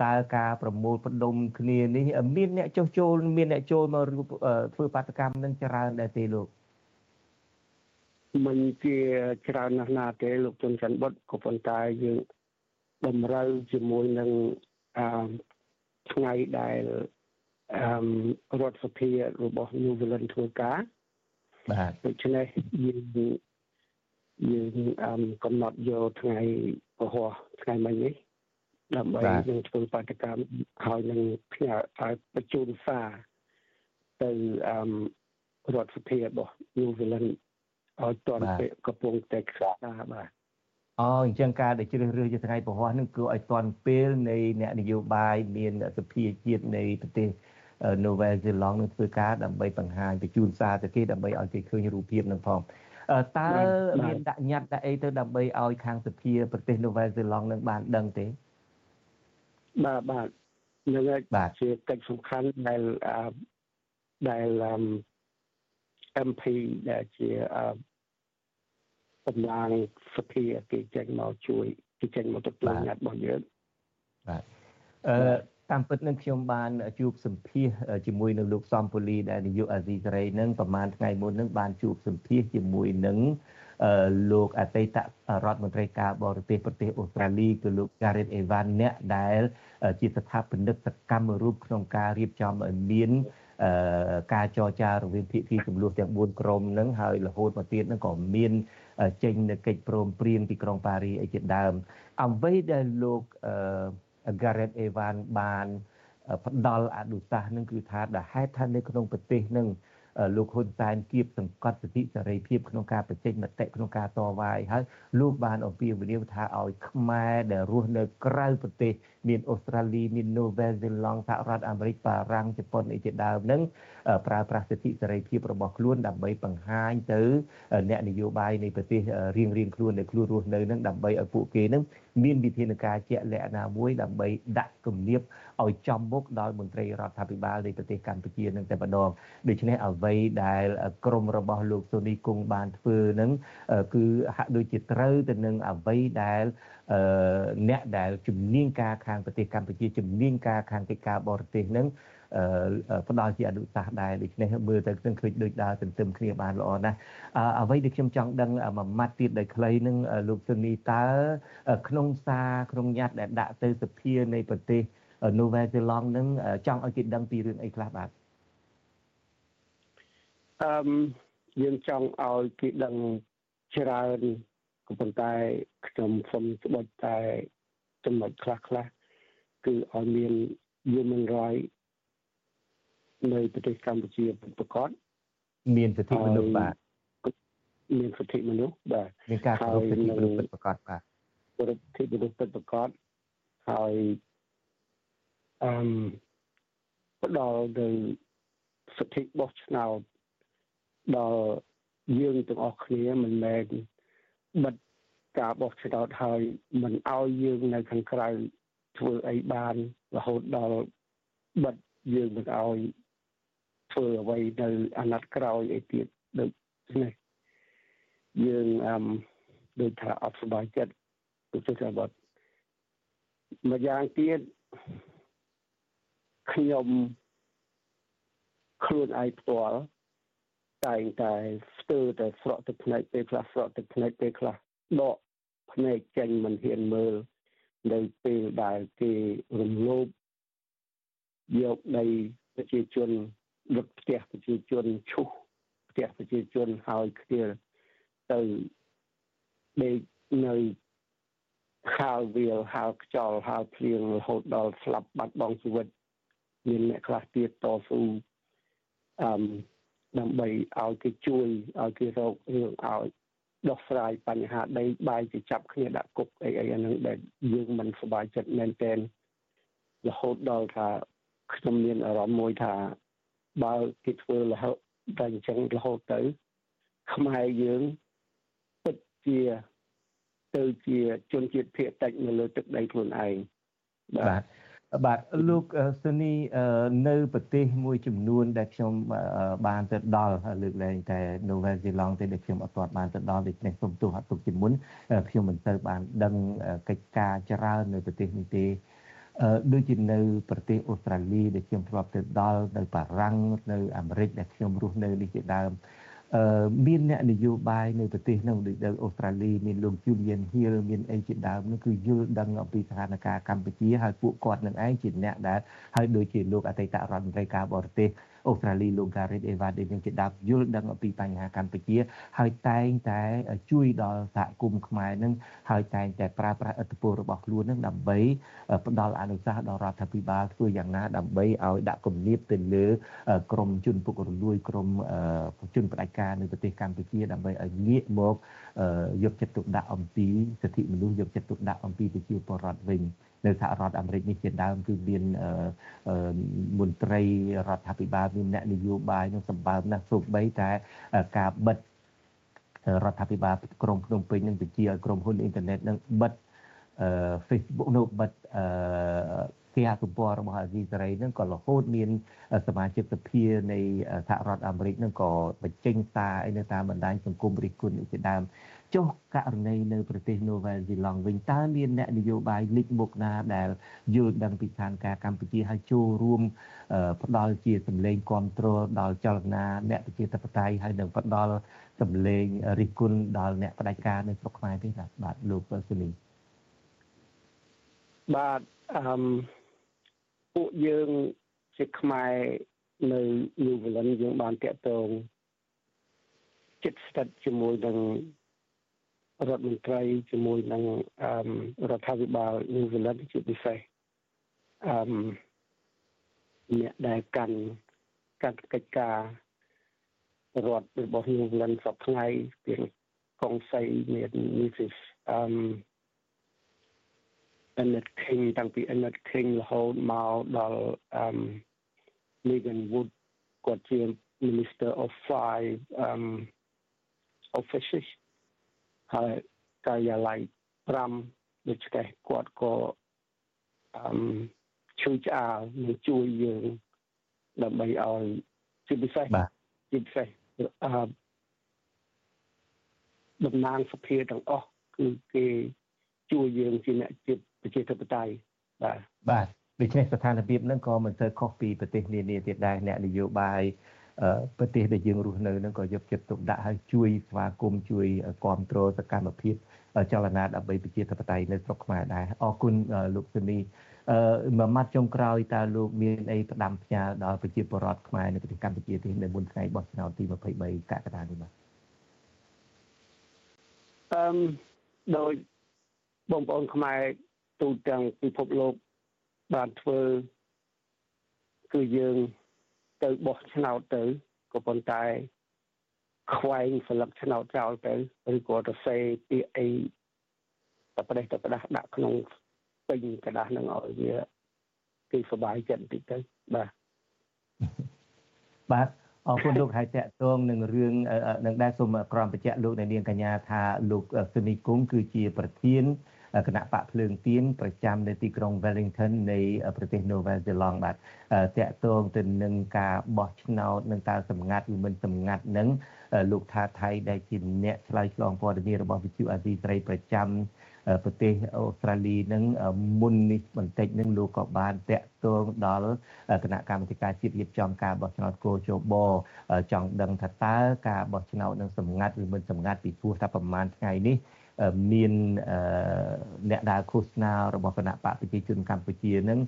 តើការប្រមូលផ្ដុំគ្នានេះមានអ្នកចុះចូលមានអ្នកចូលមកធ្វើបាតកម្មនឹងច្រើនដែរទេលោកមិនជាច្រើនណាស់ណាទេលោកជុនច័ន្ទបុតក៏ប៉ុន្តែយើង បំរើជាមួយនឹងអឺថ្ងៃដែលអឺរដ្ឋសភារបស់ New Zealand ធ្វើការបាទដូច្នេះយើងយើងអឺកំណត់យកថ្ងៃពហុថ្ងៃមិញនេះដើម្បីនឹងធ្វើបាតកម្មហើយនឹងផ្ញើឲ្យបញ្ជូនសារទៅអឺរដ្ឋសភារបស់ New Zealand ឲ្យតន់ពេលកំពុងតែខ្សែបាទ អូអញ្ចឹងការដែលជ្រើសរើសជាថ្ងៃពហុនឹងគឺឲ្យទាន់ពេលនៃអ្នកនយោបាយមានសភាជាតិនៃប្រទេស Novel Zealand នឹងធ្វើការដើម្បីបង្ហាញបញ្ជូនសារទៅគេដើម្បីឲ្យគេឃើញរូបភាពនឹងផងតើមានដាក់ញត្តិដាក់អីទៅដើម្បីឲ្យខាងសភាប្រទេស Novel Zealand នឹងបានដឹងទេបាទបាទនឹងជាកិច្ចសំខាន់ដែលដែល MP ដែលជា តំណាងសភាគេចេញមកជួយគេចេញមកទទួលញត្តិរបស់យើងបាទអឺតាមពិតនឹងខ្ញុំបានជួបសម្ភាសជាមួយនឹងលោកសំពូលីដែលនាយកអាស៊ីសេរីនឹងប្រហែលថ្ងៃមុននឹងបានជួបសម្ភាសជាមួយនឹងលោកអតីតរដ្ឋមន្ត្រីការបរទេសប្រទេសអូស្ត្រាលីគឺលោក Gareth Evan អ្នកដែល ជាស្ថាបនិកសកម្មរូបក្នុងការរៀបចំឲ្យមាន ការចរចារវាងភាគីចំនួនទាំង4ក្រុមនឹងហើយរហូតមកទៀតនឹងក៏មានចេញនៅកិច្ចព្រមព្រៀងទីក្រុងប៉ារីអីជាដើមអ្វីដែលលោក Gareth Evan បានផ្ដល់អនុសាសន៍នឹងគឺថាដែលហេតុថានៅក្នុងប្រទេសនឹង លោកហ៊ុនសែនគៀបសង្កត់សិទ្ធិសេរីភាពក្នុងការបញ្ចេញមតិក្នុងការតវ៉ាហើយលោកបានអំពាវនាវថាឲ្យខ្មែរដែលរស់នៅក្រៅប្រទេសមានអូស្ត្រាលីមាននូវែលសេឡង់សហរដ្ឋអាមេរិកបារាំងជប៉ុនអីជាដើមនឹងប្រើប្រាស់សិទ្ធិសេរីភាពរបស់ខ្លួនដើម្បីបង្ហាញទៅអ្នកនយោបាយនៃប្រទេសរៀងរៀងខ្លួននៅខ្លួនរស់នៅនឹងដើម្បីឲ្យពួកគេនឹង មានវិធានការជាក់លាក់ណាមួយដើម្បីដាក់គំនាបឲ្យចំមុខដល់មន្ត្រីរដ្ឋាភិបាលនៃប្រទេសកម្ពុជានឹងតែម្ដងដូច្នេះអ្វីដែលក្រមរបស់លោកសូនីគង់បានធ្វើនឹងគឺហាក់ដូចជាត្រូវទៅនឹងអ្វីដែលអ្នកដែលជំនាញការខាងប្រទេសកម្ពុជាជំនាញការខាងកិច្ចការបរទេសនឹង ផ្ដល់ជាអនុសាសន៍ដែរដូច្នេះមើលទៅខ្ញុំឃើញដូចដើរទន្ទឹមគ្នាបានល្អណាស់អ្វីដែលខ្ញុំចង់ដឹងមួយម៉ាត់ទៀតដោយខ្លីនឹងលោកសុនីតើក្នុងសារក្នុងញត្តិដែលដាក់ទៅសភានៃប្រទេសនូវែលសេឡង់នឹងចង់ឲ្យគេដឹងពីរឿងអីខ្លះបាទអឺយើងចង់ឲ្យគេដឹងច្រើនក៏ប៉ុន្តែខ្ញុំសូមស្បត់តែចំណុចខ្លះខ្លះគឺឲ្យមាន human right នៅប្រទេសកម្ពុជាប្រកបមានសិទ្ធិមនុស្សបាទមានសិទ្ធិមនុស្សបាទមានការគោរពសិទ្ធិមនុស្សប្រកបបាទគោរពសិទ្ធិមនុស្សប្រកបហើយអឺផ្ដល់ទៅសិទ្ធិបោះឆ្នោតដល់យើងទាំងអស់គ្នាមិនមែនបិទការបោះឆ្នោតហើយមិនឲ្យយើងនៅខាងក្រៅធ្វើអីបានរហូតដល់បិទយើងមិនឲ្យ ធ្វើអ្វីនៅអាណត្តិក្រោយអីទៀតដូចនេះយើងអឹមដូចថាអត់សុបាយចិត្តទៅទៅបាត់មួយយ៉ាងទៀតខ្ញុំខ្លួនឯងផ្ទាល់តែងតែស្ទើរតែស្រក់ទឹកភ្នែកពេលខ្លះស្រក់ទឹកភ្នែកពេលខ្លះដកភ្នែកចេញមិនហ៊ានមើលនៅពេលដែលគេរំលោភយកដីប្រជាជន លុតផ្ទះប្រជាជនឈូសផ្ទះប្រជាជនហើយខ្ទាលទៅដេកនៅខាលវាលហាលខ្យល់ហាលភ្លៀងរហូតដល់ស្លាប់បាត់បង់ជីវិតមានអ្នកខ្លះទៀតតស៊ូអឺដើម្បីឲ្យគេជួយឲ្យគេរករឿងឲ្យដោះស្រាយបញ្ហាដីបាយទៅចាប់គ្នាដាក់គុកអីអីអានឹងដែលយើងមិនសប្បាយចិត្តមែនទែនរហូតដល់ថាខ្ញុំមានអារម្មណ៍មួយថា បើគេធ្វើរហូតតែអញ្ចឹងរហូតទៅ ខ្មែរយើងពិតជាទៅជាជនជាតិភាគតិចនៅលើទឹកដីខ្លួនឯងបាទបាទលោកស៊ូនីនៅប្រទេសមួយចំនួនដែលខ្ញុំបានទៅដល់លើកលែងតែ Novel Zealand ទេដែលខ្ញុំអត់ទាន់បានទៅដល់ដូច្នេះសូមទោសអត់ទុកជាមុនខ្ញុំមិនទៅបានដឹងកិច្ចការច្រើននៅប្រទេសនេះទេ ដូចជានៅប្រទេសអូស្ត្រាលីដែលខ្ញុំធ្លាប់ទៅដល់នៅបារាំងនៅអាមេរិកដែលខ្ញុំរស់នៅនេះជាដើមអឺមានអ្នកនយោបាយនៅប្រទេសនោះដូចនៅអូស្ត្រាលីមានលោក Julian Hill មានអីជាដើមនោះគឺយល់ដឹងអំពីស្ថានភាពកម្ពុជាហើយពួកគាត់នឹងឯងជាអ្នកដែលហើយដូចជាលោកអតីតរដ្ឋមន្ត្រីការបរទេស អូស្ត្រាលីលោក Gareth Evans ដែលនឹងជាដើមយល់ដឹងអំពីបញ្ហាកម្ពុជា ហើយតែងតែជួយដល់សហគមន៍ខ្មែរនឹងហើយតែងតែប្រើប្រាស់ឥទ្ធិពលរបស់ខ្លួននឹងដើម្បីផ្ដល់អនុសាសន៍ដល់រដ្ឋាភិបាលធ្វើយ៉ាងណាដើម្បីឲ្យដាក់គំនាបទៅលើក្រមជនពុករលួយក្រមជនផ្ដាច់ការនៅប្រទេសកម្ពុជាដើម្បីឲ្យងាកមកយកចិត្តទុកដាក់អំពីសិទ្ធិមនុស្សយកចិត្តទុកដាក់អំពីប្រជាពលរដ្ឋវិញនៅសហរដ្ឋអាមេរិកនេះជាដើមគឺមានមន្ត្រីរដ្ឋាភិបាលមានអ្នកនយោបាយនឹងសម្បើមណាស់សូម្បីតែការបិទរដ្ឋាភិបាលក្រុងភ្នំពេញនឹងបញ្ជាឲ្យក្រុមហ៊ុនអ៊ីនធឺណិតនឹងបិទ Facebook នៅបិទគេហទំព័ររបស់អាស៊ីសេរីហ្នឹងក៏រហូតមានសមាជិកសភានៃសហរដ្ឋអាមេរិកហ្នឹងក៏បញ្ចេញសារអីនៅតាមបណ្ដាញសង្គមរិះគន់ជាដើម ចុះករណីនៅប្រទេសនូវែលសេឡង់វិញតើមានអ្នកនយោបាយលិចមុខណាដែលយល់ដឹងពីស្ថានភាពកម្ពុជាហើយចូលរួមផ្ដល់ជាសម្លេងគ្រប់គ្រងដល់ចលនាអ្នកប្រជាធិបតេយ្យហើយនឹងផ្ដល់សម្លេងរិះគន់ដល់អ្នកផ្ដាច់ការនៅស្រុកខ្មែរទេបាទលោកសុនីបាទអឺពួកយើងជាខ្មែរនៅញូហ្សេឡង់យើងបានតាក់ទងចិត្តស្ថិតជាមួយនឹង រដ្ឋមន្ត្រីជាមួយនឹងរដ្ឋាភិបាលញូហ្សេឡង់ជាពិសេសអឺអ្នកដែលកាន់កាន់កិច្ចការរដ្ឋរបស់ញូហ្សេឡង់សពថ្ងៃពីកងសីមាន Mrs អឺ Emmett King តាំងពី Emmett King រហូតមកដល់អឺ Megan Wood គាត់ជា Minister of Five um offices ហើយការិយាល័យ5ដូច្នេះគាត់ក៏អឺជួយឆ្អាលនិងជួយយើងដើម្បីឲ្យជាពិសេសជាពិសេសអឺតំណាងសភាទាំងអស់គឺគេជួយយើងជាអ្នកជាតិប្រជាធិបតេយ្យបាទបាទដូច្នេះស្ថានភាពហ្នឹងក៏មិនសូវខុសពីប្រទេសនានាទៀតដែរអ្នកនយោបាយ ប្រទេសដែលយើងរស់នៅហ្នឹងក៏យកចិត្តទុកដាក់ហើយជួយស្វាគមន៍ជួយគ្រប់គ្រងសកម្មភាពចលនាដើម្បីប្រជាធិបតេយ្យនៅស្រុកខ្មែរដែរអរគុណលោកសុនីអឺមួយម៉ាត់ចុងក្រោយតើលោកមានអីផ្ដាំផ្ញើដល់ប្រជាពលរដ្ឋខ្មែរនៅប្រទេសកម្ពុជាទេនៅមុនថ្ងៃបោះឆ្នោតទី23កក្កដានេះបាទអឺដោយបងប្អូនខ្មែរទូទាំងពិភពលោកបានធ្វើគឺយើង ទៅបោះឆ្នោតទៅក៏ប៉ុន្តែខ្វែងស្លឹកឆ្នោតចោលទៅឬក៏ទៅសេពាក្យអីតែប្រេះតែប្រដាស់ដាក់ក្នុងពេញกระดาษនឹងឲ្យវាគេសុបាយចិត្តបន្តិចទៅបាទបាទអរគុណលោកហើយតកតងនឹងរឿងនឹងដែរសូមក្រំបញ្ជាក់លោកនៅនាងកញ្ញាថាលោកសុនីគុងគឺជាប្រធាន គណៈបកភ្លើងទៀនប្រចាំនៅទីក្រុង Wellington នៃប្រទេស Novel Zealand បាទតកតងទៅនឹងការបោះឆ្នោតនឹងតើសម្ងាត់ឬមិនសម្ងាត់នឹងលោកថាថៃដែលជាអ្នកឆ្លើយឆ្លងព័ត៌មានរបស់វិទ្យុអាស៊ីសេរីប្រចាំប្រទេសអូស្ត្រាលីនឹងមុននេះបន្តិចនឹងលោកក៏បានតាក់ទងដល់គណៈកម្មាធិការជាតិរៀបចំការបោះឆ្នោតកោជបចង់ដឹងថាតើការបោះឆ្នោតនឹងសម្ងាត់ឬមិនសម្ងាត់ពីព្រោះថាប្រហែលថ្ងៃនេះ មានអ្នកដើរឃោសនារបស់គណៈបកប្រជាជនកម្ពុជានឹង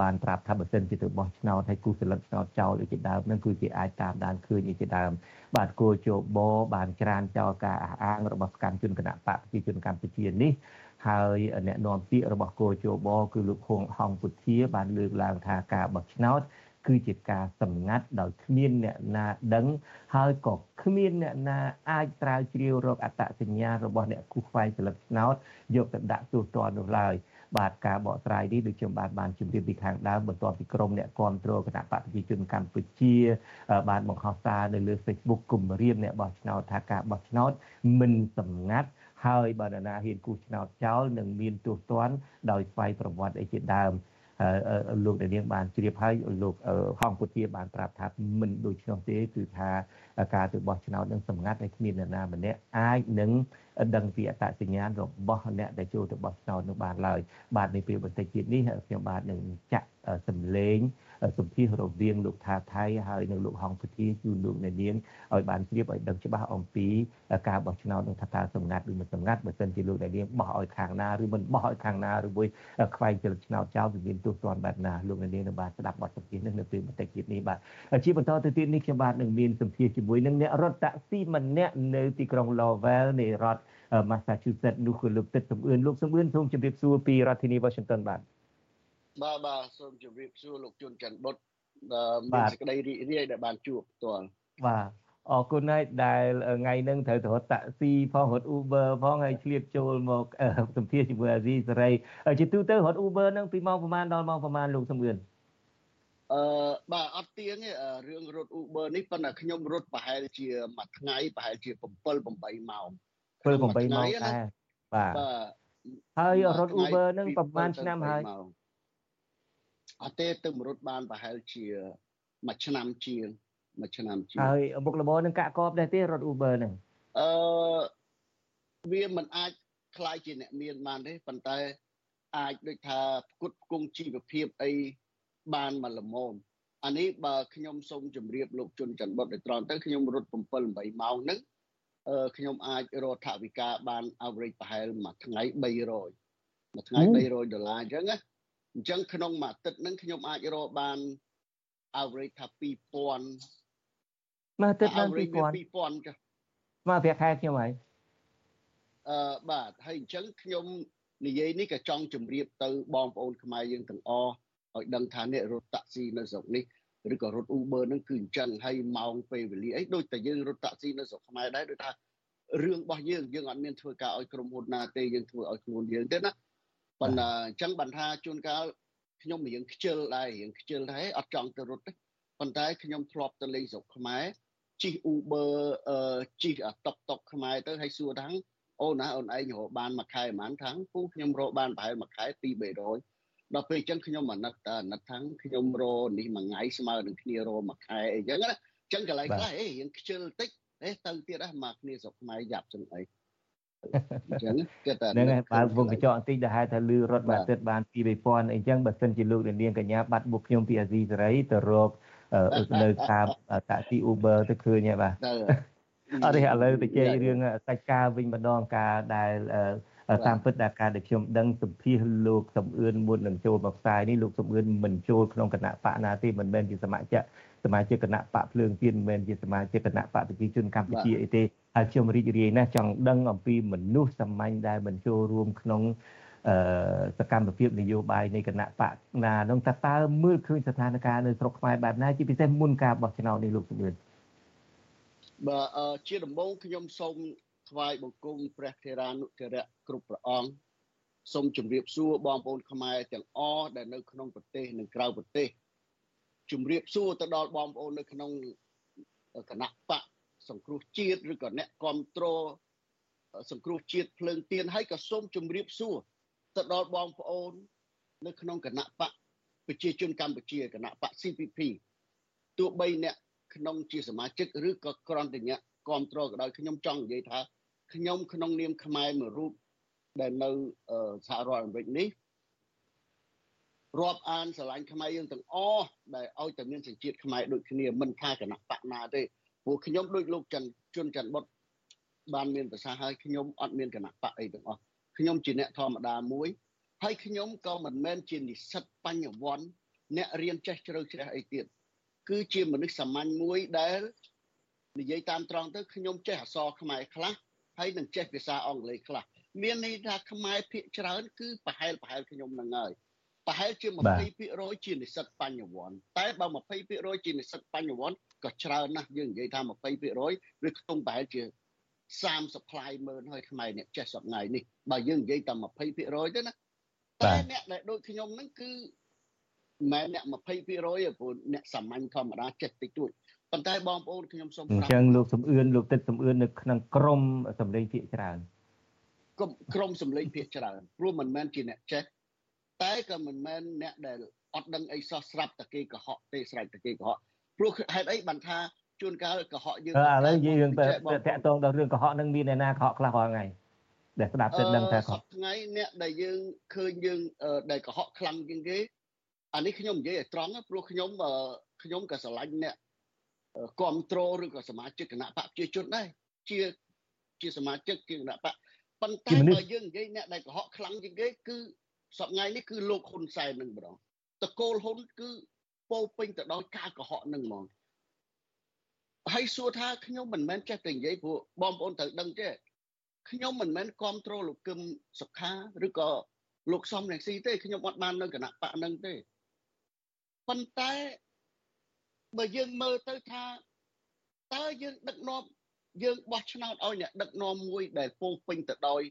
បានប្រាប់ថាបើសិនជាទៅបោះឆ្នោតហើយគូសន្លឹកឆ្នោតចោលដូចជាដើមនឹងគឺគេអាចតាមដានឃើញជាដើមបាទគោជបបានច្រានចោលការអះអាងរបស់កម្មជនគណៈបកប្រជាជនកម្ពុជានេះហើយអ្នកនាំពាក្យរបស់គោជបគឺលោកហងហងពុធាបានលើកឡើងថាការបោះឆ្នោត គឺជាការសម្ងាត់ដោយគ្មានអ្នកណាដឹង ហើយក៏គ្មានអ្នកណាអាចស្រាវជ្រាវរកអត្តសញ្ញាណរបស់អ្នកគូស្វែងសិលឹកឆ្នោតយកទៅដាក់ទូទាត់នោះឡើយបាទការបកស្រាយនេះដូចខ្ញុំបានបានជម្រាបពីខាងដើមបន្ទាប់ពីក្រុមអ្នកគ្រប់គ្រងគណៈបកប្រជាជនកម្ពុជា បានបង្ហោះសារនៅលើ Facebook គម្រាមអ្នកបោះឆ្នោតថាការបោះឆ្នោតមិនសម្ងាត់ហើយបើនរណាហ៊ានគូសឆ្នោតចោលនឹងមានទោសទណ្ឌដោយស្វ័យប្រវត្តិអីជាដើម លោកដែលនាងបានជ្រាបហើយលោកហងពុធាបានប្រាប់ថាមិនដូច្នោះទេគឺថាការទៅបោះឆ្នោតនឹងសម្ងាត់ឲ្យគ្មាននរណាម្នាក់អាចនឹងដឹងពីអត្តសញ្ញាណរបស់អ្នកដែលចូលទៅបោះឆ្នោតនោះបានឡើយបាទនៅពេលបន្តិចទៀតនេះខ្ញុំបាទនឹងចាក់ សម្លេងសម្ភាសរវាងលោកថាថៃហើយនិងលោកហងពធាជូនលោកអ្នកនាងឲ្យបានជ្រាបឲ្យដឹងច្បាស់អំពីការបោះឆ្នោតនឹងថាតើសម្ងាត់ឬមិនសម្ងាត់បើសិនជាលោកអ្នកនាងបោះឲ្យខាងណាឬមិនបោះឲ្យខាងណាឬមួយខ្វែងចិត្តឆ្នោតចោលវាមានទោសទណ្ឌបែបណាលោកអ្នកនាងនឹងបានស្ដាប់បទសម្ភាសន៍នេះនៅពេលបន្តិចទៀតនេះបាទជាបន្តទៅទៀតនេះខ្ញុំបាទនឹងមានសម្ភាសន៍ជាមួយនឹងអ្នករត់តាក់ស៊ីម្នាក់នៅទីក្រុង Lowell នៃរដ្ឋ Massachusetts នោះគឺលោកទឹកសំអឿនលោកសំអឿនសូមជម្រាបសួរពីរដ្ឋធានី Washington បាទ បាទបាទសូមជម្រាបសួរលោកជួនច័ន្ទបុតមានសេចក្តីរីករាយដែលបានជួបផ្ទាល់បាទអរគុណហើយដែលថ្ងៃហ្នឹងត្រូវទៅរត់តាក់ស៊ីផងរត់ Uber ផងហើយឆ្លៀតចូលមកសម្ភាសជាមួយអាស៊ីសេរីជាទូទៅរត់ Uber ហ្នឹងពីម៉ោងប្រហែលដល់ម៉ោងប្រហែលលោកសំអឿនអឺបាទអត់ទៀងទេរឿងរត់ Uber នេះប៉ុន្តែខ្ញុំរត់ប្រហែលជាមួយថ្ងៃប្រហែលជា7 8ម៉ោង7 8ម៉ោងដែរបាទហើយរត់ Uber ហ្នឹងប្រហែលឆ្នាំហើយ អត់ទេទឹករត់បានប្រហែលជាមួយឆ្នាំជាងមួយឆ្នាំជាងហើយមុខរបរនឹងកាក់កបដែរទេរត់ Uber ហ្នឹងអឺវាមិនអាចខ្លាយជាអ្នកមានបានទេប៉ុន្តែអាចដូចថាផ្គត់ផ្គង់ជីវភាពអីបានមកល្មមអានេះបើខ្ញុំសូមជម្រាបលោកជុនច័ន្ទបុតឲ្យត្រង់ទៅខ្ញុំរត់7 8ម៉ោងហ្នឹងអឺខ្ញុំអាចរកថវិកាបាន average ប្រហែលមួយថ្ងៃ300មួយថ្ងៃ300ដុល្លារអញ្ចឹងណា អញ្ចឹងក្នុងមួយអាទិត្យហ្នឹងខ្ញុំអាចរកបាន average ថា2000មួយអាទិត្យបាន2000 2000ចាមកប្រាក់ខែខ្ញុំហើយអឺបាទហើយអញ្ចឹងខ្ញុំនិយាយនេះក៏ចង់ជម្រាបទៅបងប្អូនខ្មែរយើងទាំងអស់ឲ្យដឹងថាអ្នករត់តាក់ស៊ីនៅស្រុកនេះឬក៏រត់ Uber ហ្នឹងគឺអញ្ចឹងហើយម៉ោងពេលវេលាអីដូចតែយើងរត់តាក់ស៊ីនៅស្រុកខ្មែរដែរដូចថារឿងរបស់យើងយើងអត់មានធ្វើការឲ្យក្រុមហ៊ុនណាទេយើងធ្វើឲ្យខ្លួនយើងទេណា ប៉ុន្តែអញ្ចឹងបានថាជួនកាលខ្ញុំរៀងខ្ជិលដែររៀងខ្ជិលដែរអត់ចង់ទៅរត់ទេប៉ុន្តែខ្ញុំធ្លាប់ទៅលេងស្រុកខ្មែរជិះ Uber អឺជិះតុកតុកខ្មែរទៅហើយសួរថាអូនណាអូនឯងរកបានមួយខែប្រហែលថាងពូខ្ញុំរកបានប្រហែលមួយខែ2 300ដល់ពេលអញ្ចឹងខ្ញុំអាណិតអាណិតថាងខ្ញុំរនេះមួយថ្ងៃស្មើនឹងគ្នារមួយខែអីចឹងណាអញ្ចឹងកន្លែងខ្លះអេរៀងខ្ជិលតិចអេទៅទៀតហ្នឹងមកគ្នាស្រុកខ្មែរយ៉ាប់ចឹងអី អញ្ចឹងគេតែហ្នឹងហើយបើវងកញ្ចក់បន្តិចដែលហៅថាលឺរត់មួយអាទិត្យបានពី2000អីចឹងបើសិនជាលោកនាងកញ្ញាបាត់បុកខ្ញុំពីអាស៊ីសេរីទៅរកនៅតាមតាក់ស៊ី Uber ទៅឃើញហើយបាទអត់ទេឥឡូវទៅជែករឿងសាច់ការវិញម្ដងការដែលតាមពិតដែលការដែលខ្ញុំដឹងសម្ភាសលោកសំអឿនមុននឹងចូលមកផ្សាយនេះលោកសំអឿនមិនចូលក្នុងគណៈបកណាទេមិនមែនជាសមាជិកសមាជិកគណៈបកភ្លើងទៀនមិនមែនជាសមាជិកគណៈបកប្រជាជនកម្ពុជាអីទេ ហើយខ្ញុំរីករាយណាស់ចង់ដឹងអំពីមនុស្សសាមញ្ញដែលមិនចូលរួមក្នុងអឺសកម្មភាពនយោបាយនៃគណៈបកណានោះតើតើមើលឃើញស្ថានភាពនៅស្រុកខ្មែរបែបណាជាពិសេសមុនការបោះឆ្នោតនេះលោកជំនឿបាទជាដំបូងខ្ញុំសូមថ្វាយបង្គំព្រះធេរានុធរៈគ្រប់ព្រះអង្គសូមជម្រាបសួរបងប្អូនខ្មែរទាំងអស់ដែលនៅក្នុងប្រទេសនិងក្រៅប្រទេសជម្រាបសួរទៅដល់បងប្អូននៅក្នុងគណៈបក សង្គ្រោះជាតិឬក៏អ្នកគ្រប់គ្រងសង្គ្រោះជាតិភ្លើងទៀនហើយក៏សូមជម្រាបសួរទៅដល់បងប្អូន នៅក្នុងគណៈបកប្រជាជនកម្ពុជាគណៈបក CPP ទោះបីអ្នកក្នុងជាសមាជិកឬក៏ក្រន្តអ្នកគ្រប់គ្រងក៏ដោយខ្ញុំចង់និយាយថាខ្ញុំក្នុងនាមខ្មែរមួយរូបដែលនៅសហរដ្ឋអាមេរិកនេះរាប់អានស្រឡាញ់ខ្មែរយើងទាំងអស់ដែលឲ្យតែមានសញ្ជាតិខ្មែរដូចគ្នាមិនថាគណៈបកណាទេ ព្រោះខ្ញុំដូចលោកច័ន្ទជុនច័ន្ទបុតបានមានប្រសាសន៍ហើយខ្ញុំអត់មានគណៈបកអីទាំងអស់ខ្ញុំជាអ្នកធម្មតាមួយហើយខ្ញុំក៏មិនមែនជានិស្សិតបញ្ញវន្តអ្នករៀនចេះជ្រៅជ្រះអីទៀតគឺជាមនុស្សសាមញ្ញមួយដែលនិយាយតាមត្រង់ទៅខ្ញុំចេះអក្សរខ្មែរខ្លះហើយនឹងចេះភាសាអង់គ្លេសខ្លះមានន័យថាខ្មែរភាគច្រើន គឺប្រហែលប្រហែលខ្ញុំនឹងហើយប្រហែលជា20%ជានិស្សិតបញ្ញវន្តតែបើ20%ជានិស្សិតបញ្ញវន្ត ក៏ច្រើនណាស់យើងនិយាយថា20%វាខ្ទង់ប្រហែលជា30ផ្លាយម៉ឺនហើយខ្មែរអ្នកចេះសប្ងៃនេះបើយើងនិយាយតែ20%ទេណាតែអ្នកដែលដូចខ្ញុំហ្នឹងគឺមិនមែនអ្នក20%ទេព្រោះអ្នកសាមញ្ញធម្មតាចេះតិចតួចប៉ុន្តែបងប្អូនខ្ញុំសូមប្រាប់អញ្ចឹងលោកសំអឿនលោកទឹកសំអឿននៅក្នុងក្រមសម្លេងភាកច្រើនក្រមសម្លេងភាកច្រើនព្រោះមិនមែនជាអ្នកចេះតែក៏មិនមែនអ្នកដែលអត់ដឹងអីសោះស្រាប់តែគេកុហកទេស្រេចតែគេកុហក ព្រោះហេតុអីបានថាជួនកាលកុហកយើងឥឡូវយើងទៅតាក់ទងដល់រឿងកុហកនឹងមានអ្នកណាកុហកខ្លះរាល់ថ្ងៃដែលស្ដាប់ទៅដឹងថាកុហកថ្ងៃអ្នកដែលយើងឃើញយើងដែលកុហកខ្លាំងជាងគេអានេះខ្ញុំនិយាយឲ្យត្រង់ព្រោះខ្ញុំខ្ញុំក៏ស្រឡាញ់អ្នកគ្រប់គ្រងឬក៏សមាជិកគណៈបកប្រជាជនដែរជាជាសមាជិកជាគណៈបកប៉ុន្តែបើយើងនិយាយអ្នកដែលកុហកខ្លាំងជាងគេគឺសប្ងៃនេះគឺលោកហ៊ុនសែននឹងម្ដងតកូលហ៊ុនគឺ ពោពេញទៅដោយការកុហកនឹងហ្មងហើយសួរថាខ្ញុំមិនមែនចេះតែនិយាយព្រោះបងប្អូនត្រូវដឹងទេខ្ញុំមិនមែនគ្រប់គ្រងលោកគឹមសុខាឬក៏លោកសំរងស៊ីទេខ្ញុំអត់បាននៅគណៈបកនឹងទេប៉ុន្តែបើយើងមើលទៅថាតើយើងដឹកនាំយើងបោះឆ្នោតឲ្យអ្នកដឹកនាំមួយដែលពោពេញទៅដោយ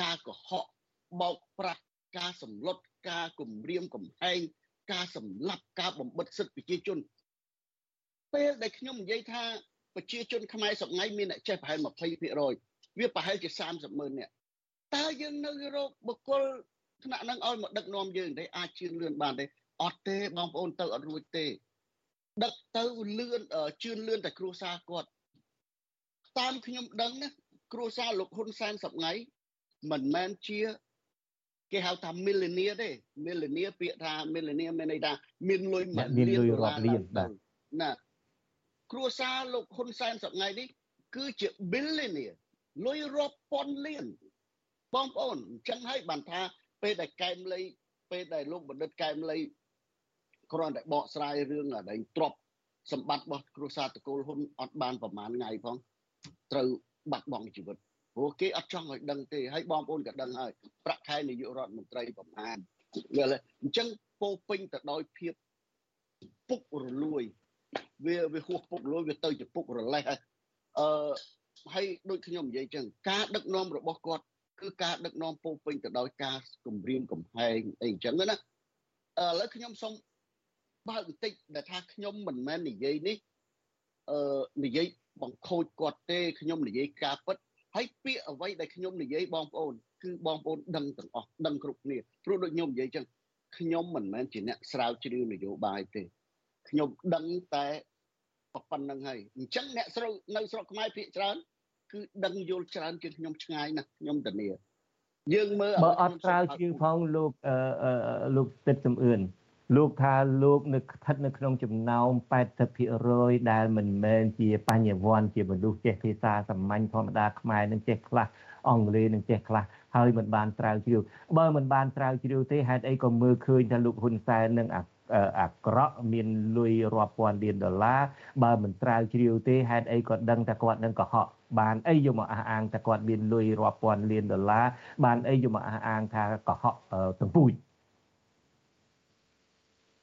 ការកុហកបោកប្រាស់ការសម្លុតការគំរាមកំហែង ការសម្លាប់ការបំបិទសិទ្ធិប្រជាជន ពេលដែលខ្ញុំនិយាយថាប្រជាជនខ្មែរសប្ងៃមានអ្នកចេះប្រហែល20%វាប្រហែលជា30ម៉ឺននាក់តើយើងនៅរកបុគ្គលថ្នាក់នឹងឲ្យមកដឹកនាំយើងទេអាចជឿនលឿនបានទេអត់ទេបងប្អូនទៅអត់រួចទេ ដឹកទៅលឿនជឿនលឿនតែគ្រួសារគាត់តាមខ្ញុំដឹងណាគ្រួសារលោកហ៊ុនសែនសប្ងៃមិនមែនជា គេហៅថា millionaire ទេ millionaire ពាក្យថា millionaire មានន័យថាមានលុយមួយលានដុល្លារលានបាទណាគ្រួសារលោកហ៊ុនសែនសប្ងៃនេះគឺជា billionaire លុយរាប់ពាន់លានបងប្អូនអញ្ចឹងហើយបានថាពេលដែលកែមលីពេលដែលលោកបណ្ឌិតកែមលីគ្រាន់តែបកស្រាយរឿងអដែងទ្របសម្បត្តិរបស់គ្រួសារតកូលហ៊ុនអត់បានប្រមាណថ្ងៃផងត្រូវបាត់បង់ជីវិត ព្រោះគេអត់ចង់ឲ្យដឹងទេហើយបងប្អូនក៏ដឹងហើយប្រាក់ខែនាយករដ្ឋមន្ត្រីប្រមាណយល់ទេអញ្ចឹងពោពេញទៅដោយភាពពុករលួយវាវាហួសពុករលួយវាទៅជាពុករលេះហើយអឺហើយដូចខ្ញុំនិយាយចឹងការដឹកនាំរបស់គាត់គឺការដឹកនាំពោពេញទៅដោយការគម្រាមកំហែងអីអញ្ចឹងណាឥឡូវខ្ញុំសូមបើកបន្តិចដែលថាខ្ញុំមិនមែននិយាយនេះអឺនិយាយបង្ខូចគាត់ទេខ្ញុំនិយាយការពិត ហើយពាក្យអ្វីដែលខ្ញុំនិយាយបងប្អូនគឺបងប្អូនដឹងទាំងអស់ដឹងគ្រប់គ្នាព្រោះដូចខ្ញុំនិយាយចឹងខ្ញុំមិនមែនជាអ្នកស្រាវជ្រាវនយោបាយទេខ្ញុំដឹងតែប៉ុណ្្នឹងហើយអញ្ចឹងអ្នកស្រុកនៅស្រុកខ្មែរភាគច្រើនគឺដឹងយល់ច្រើនជាងខ្ញុំឆ្ងាយណាស់ខ្ញុំធានាយើងមើលបើអត់ស្រាវជ្រាវផងលោកលោកទឹកសំអឿន លោកថាលោកនៅស្ថិតនៅក្នុងចំណោម80%ដែលមិនមែនជាបញ្ញវន្តជាមនុស្សចេះភាសាសាមញ្ញធម្មតាខ្មែរនឹងចេះខ្លះអង់គ្លេសនឹងចេះខ្លះហើយមិនបានត្រាវជ្រាវបើមិនបានត្រាវជ្រាវទេហេតុអីក៏មើលឃើញថាលោកហ៊ុនសែននឹងអាក្រក់មានលុយរាប់ពាន់លានដុល្លារបើមិនត្រាវជ្រាវទេហេតុអីក៏ដឹងថាគាត់នឹងកុហកបានអីយកមកអះអាងថាគាត់មានលុយរាប់ពាន់លានដុល្លារបានអីយកមកអះអាងថាកុហកទាំងពូជ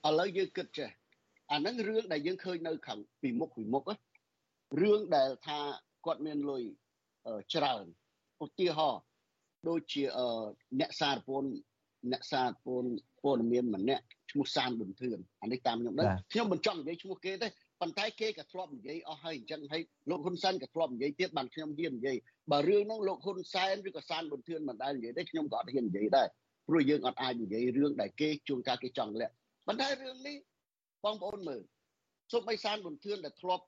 ឥឡូវយើងគិតចេះអាហ្នឹងរឿងដែលយើងឃើញនៅខាងពីមុខពីមុខរឿងដែលថាគាត់មានលុយច្រើនឧទាហរណ៍ដូចជាអ្នកសារពន្ធអ្នកសារពន្ធព័ត៌មានម្នាក់ឈ្មោះសានប៊ុនធឿនអានេះតាមខ្ញុំដឹងខ្ញុំមិនចង់និយាយឈ្មោះគេទេប៉ុន្តែគេក៏ធ្លាប់និយាយអស់ហើយអញ្ចឹងហើយលោកហ៊ុនសែនក៏ធ្លាប់និយាយទៀតបានខ្ញុំហ៊ាននិយាយបើរឿងហ្នឹងលោកហ៊ុនសែនឬក៏សានប៊ុនធឿនមិនដែលនិយាយទេខ្ញុំក៏អត់ហ៊ាននិយាយដែរព្រោះយើងអត់អាចនិយាយរឿងដែលគេជួនកាលគេចង់លាក់ ប៉ុន្តែរឿងនេះបងប្អូនមើលសូម្បីសានប៊ុនធឿនដែលធ្លាប់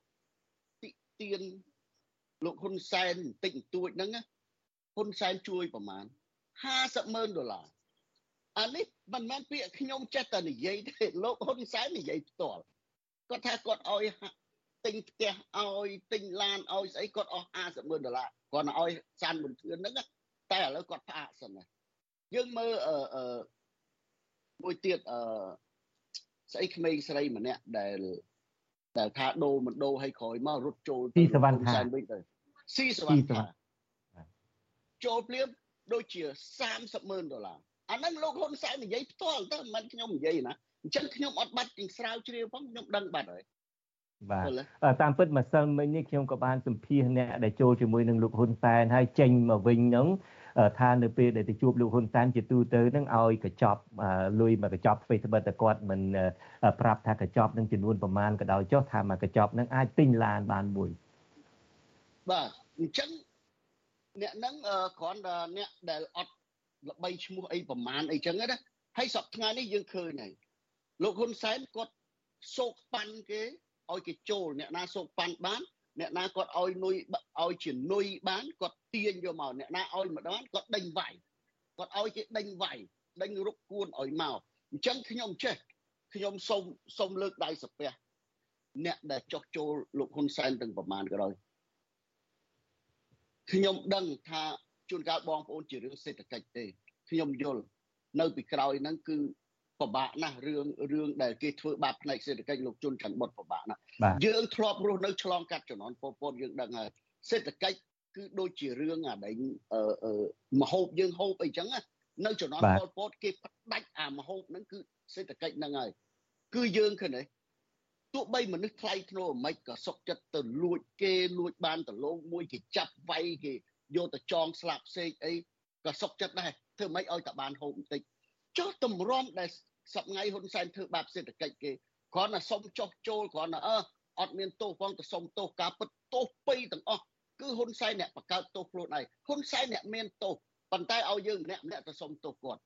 តិទៀនលោកហ៊ុនសែនបន្តិចបន្តួចហ្នឹងហ៊ុនសែនជួយប្រមាណ50ម៉ឺនដុល្លារអានេះមិនមែនពាក្យខ្ញុំចេះតែនិយាយទេលោកហ៊ុនសែននិយាយផ្ទាល់គាត់ថាគាត់ឲ្យទិញផ្ទះឲ្យទិញឡានឲ្យស្អីគាត់អស់50ម៉ឺនដុល្លារគាត់ឲ្យ សានប៊ុនធឿនហ្នឹងតែឥឡូវគាត់ផ្អាកសិនណាយើងមើលអឺមួយទៀតអឺ ស្អីក្មេងស្រីម្នាក់ដែលដែលថាដូរមិនដូរឲ្យក្រោយមករត់ចូលទីសវណ្ណថាវិញទៅស៊ីសវណ្ណថាចូលភ្លាមដូចជា30ម៉ឺនដុល្លារអាហ្នឹងលោកហ៊ុនសែននិយាយផ្ទាល់ទៅមិនខ្ញុំនិយាយណាអញ្ចឹងខ្ញុំអត់បាត់ជាស្រាវជ្រាវផងខ្ញុំដឹងបាត់ហើយបាទតាមពិតម្សិលមិញនេះខ្ញុំក៏បានសម្ភាសអ្នកដែលចូលជាមួយនឹងលោកហ៊ុនសែនហើយចេញមកវិញហ្នឹង ថានៅពេលដែលទៅជួបលោកហ៊ុនសែនជាទូទៅនឹងឲ្យកញ្ចប់លុយមកកញ្ចប់ធ្វើត្បិតតែគាត់មិនប្រាប់ថាកញ្ចប់នឹងចំនួនប្រមាណក៏ដោយចុះថាមកកញ្ចប់នឹងអាចទិញឡានបានមួយបាទអញ្ចឹងអ្នកហ្នឹងគ្រាន់តែអ្នកដែលអត់ល្បីឈ្មោះអីប្រមាណអីចឹងណាហើយសប្តាហ៍នេះយើងឃើញហើយលោកហ៊ុនសែនគាត់សោកប៉ាន់គេឲ្យគេចូលអ្នកណាសោកប៉ាន់បាន អ្នកណាគាត់ឲ្យនុយឲ្យជានុយបានគាត់ទាញយកមកអ្នកណាឲ្យម្ដងគាត់ដេញវាយគាត់ឲ្យគេដេញវាយដេញរុកគួនឲ្យមកអញ្ចឹងខ្ញុំចេះខ្ញុំសូមសូមលើកដៃសាពះអ្នកដែលចោះចូលលោកហ៊ុនសែនទាំងប្រមាណក៏ដោយខ្ញុំដឹងថាជួនកាលបងប្អូនជារឿងសេដ្ឋកិច្ចទេខ្ញុំយល់នៅពីក្រោយហ្នឹងគឺ ពិបាកណាស់រឿងរឿងដែលគេធ្វើបាបផ្នែកសេដ្ឋកិច្ចលោកជុនច័ន្ទបុតពិបាកណាស់យើងធ្លាប់រស់នៅឆ្លងកាត់ជំនាន់ពលពតយើងដឹងហើយសេដ្ឋកិច្ចគឺដូចជារឿងអាដែងអឺមហូបយើងហូបអីចឹងនៅជំនាន់ពលពតគេផ្ដាច់អាមហូបហ្នឹងគឺសេដ្ឋកិច្ចហ្នឹងហើយគឺយើងឃើញទេទោះបីមនុស្សថ្លៃធ្នូមិនក៏សុកចិត្តទៅលួចគេលួចបានដលងមួយគេចាប់វាយគេយកទៅចងស្លាប់ផ្សេងអីក៏សុកចិត្តដែរធ្វើម៉េចឲ្យតែបានហូបបន្តិចចុះតម្រាំដែល សប្ងៃហ៊ុនសែនធ្វើបាបសេដ្ឋកិច្ចគេគ្រាន់តែសុំចុះចូលគ្រាន់តែអឺអត់មានទោសផងទៅសុំទោសការពិតទោសពីរទាំងអស់គឺហ៊ុនសែនអ្នកបង្កើតទោសខ្លួនឯងហ៊ុនសែនអ្នកមានទោសប៉ុន្តែឲ្យយើងម្នាក់ម្នាក់ទៅសុំទោសគាត់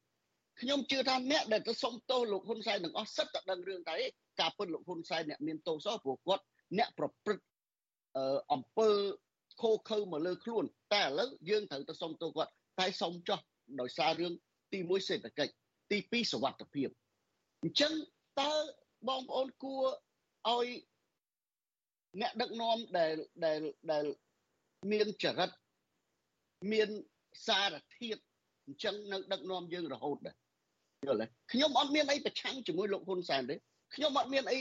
ខ្ញុំជឿថាអ្នកដែលទៅសុំទោសលោកហ៊ុនសែនទាំងអស់សិតតែដឹងរឿងតែការពិតលោកហ៊ុនសែនអ្នកមានទោសសោះព្រោះគាត់អ្នកប្រព្រឹត្តអឺអំពើខូខើមកលើខ្លួន តែឥឡូវយើងត្រូវទៅសុំទោសគាត់តែសុំចោះដោយសាររឿងទី1សេដ្ឋកិច្ចទី2សុវត្ថិភាព អញ្ចឹងតើបងប្អូនគួរឲ្យអ្នកដឹកនាំដែលដែលដែលមានចរិតមានសារធាតុអញ្ចឹងនៅដឹកនាំយើងរហូតដែរយល់ទេខ្ញុំអត់មានអីប្រឆាំងជាមួយលោកហ៊ុនសែនទេខ្ញុំអត់មានអី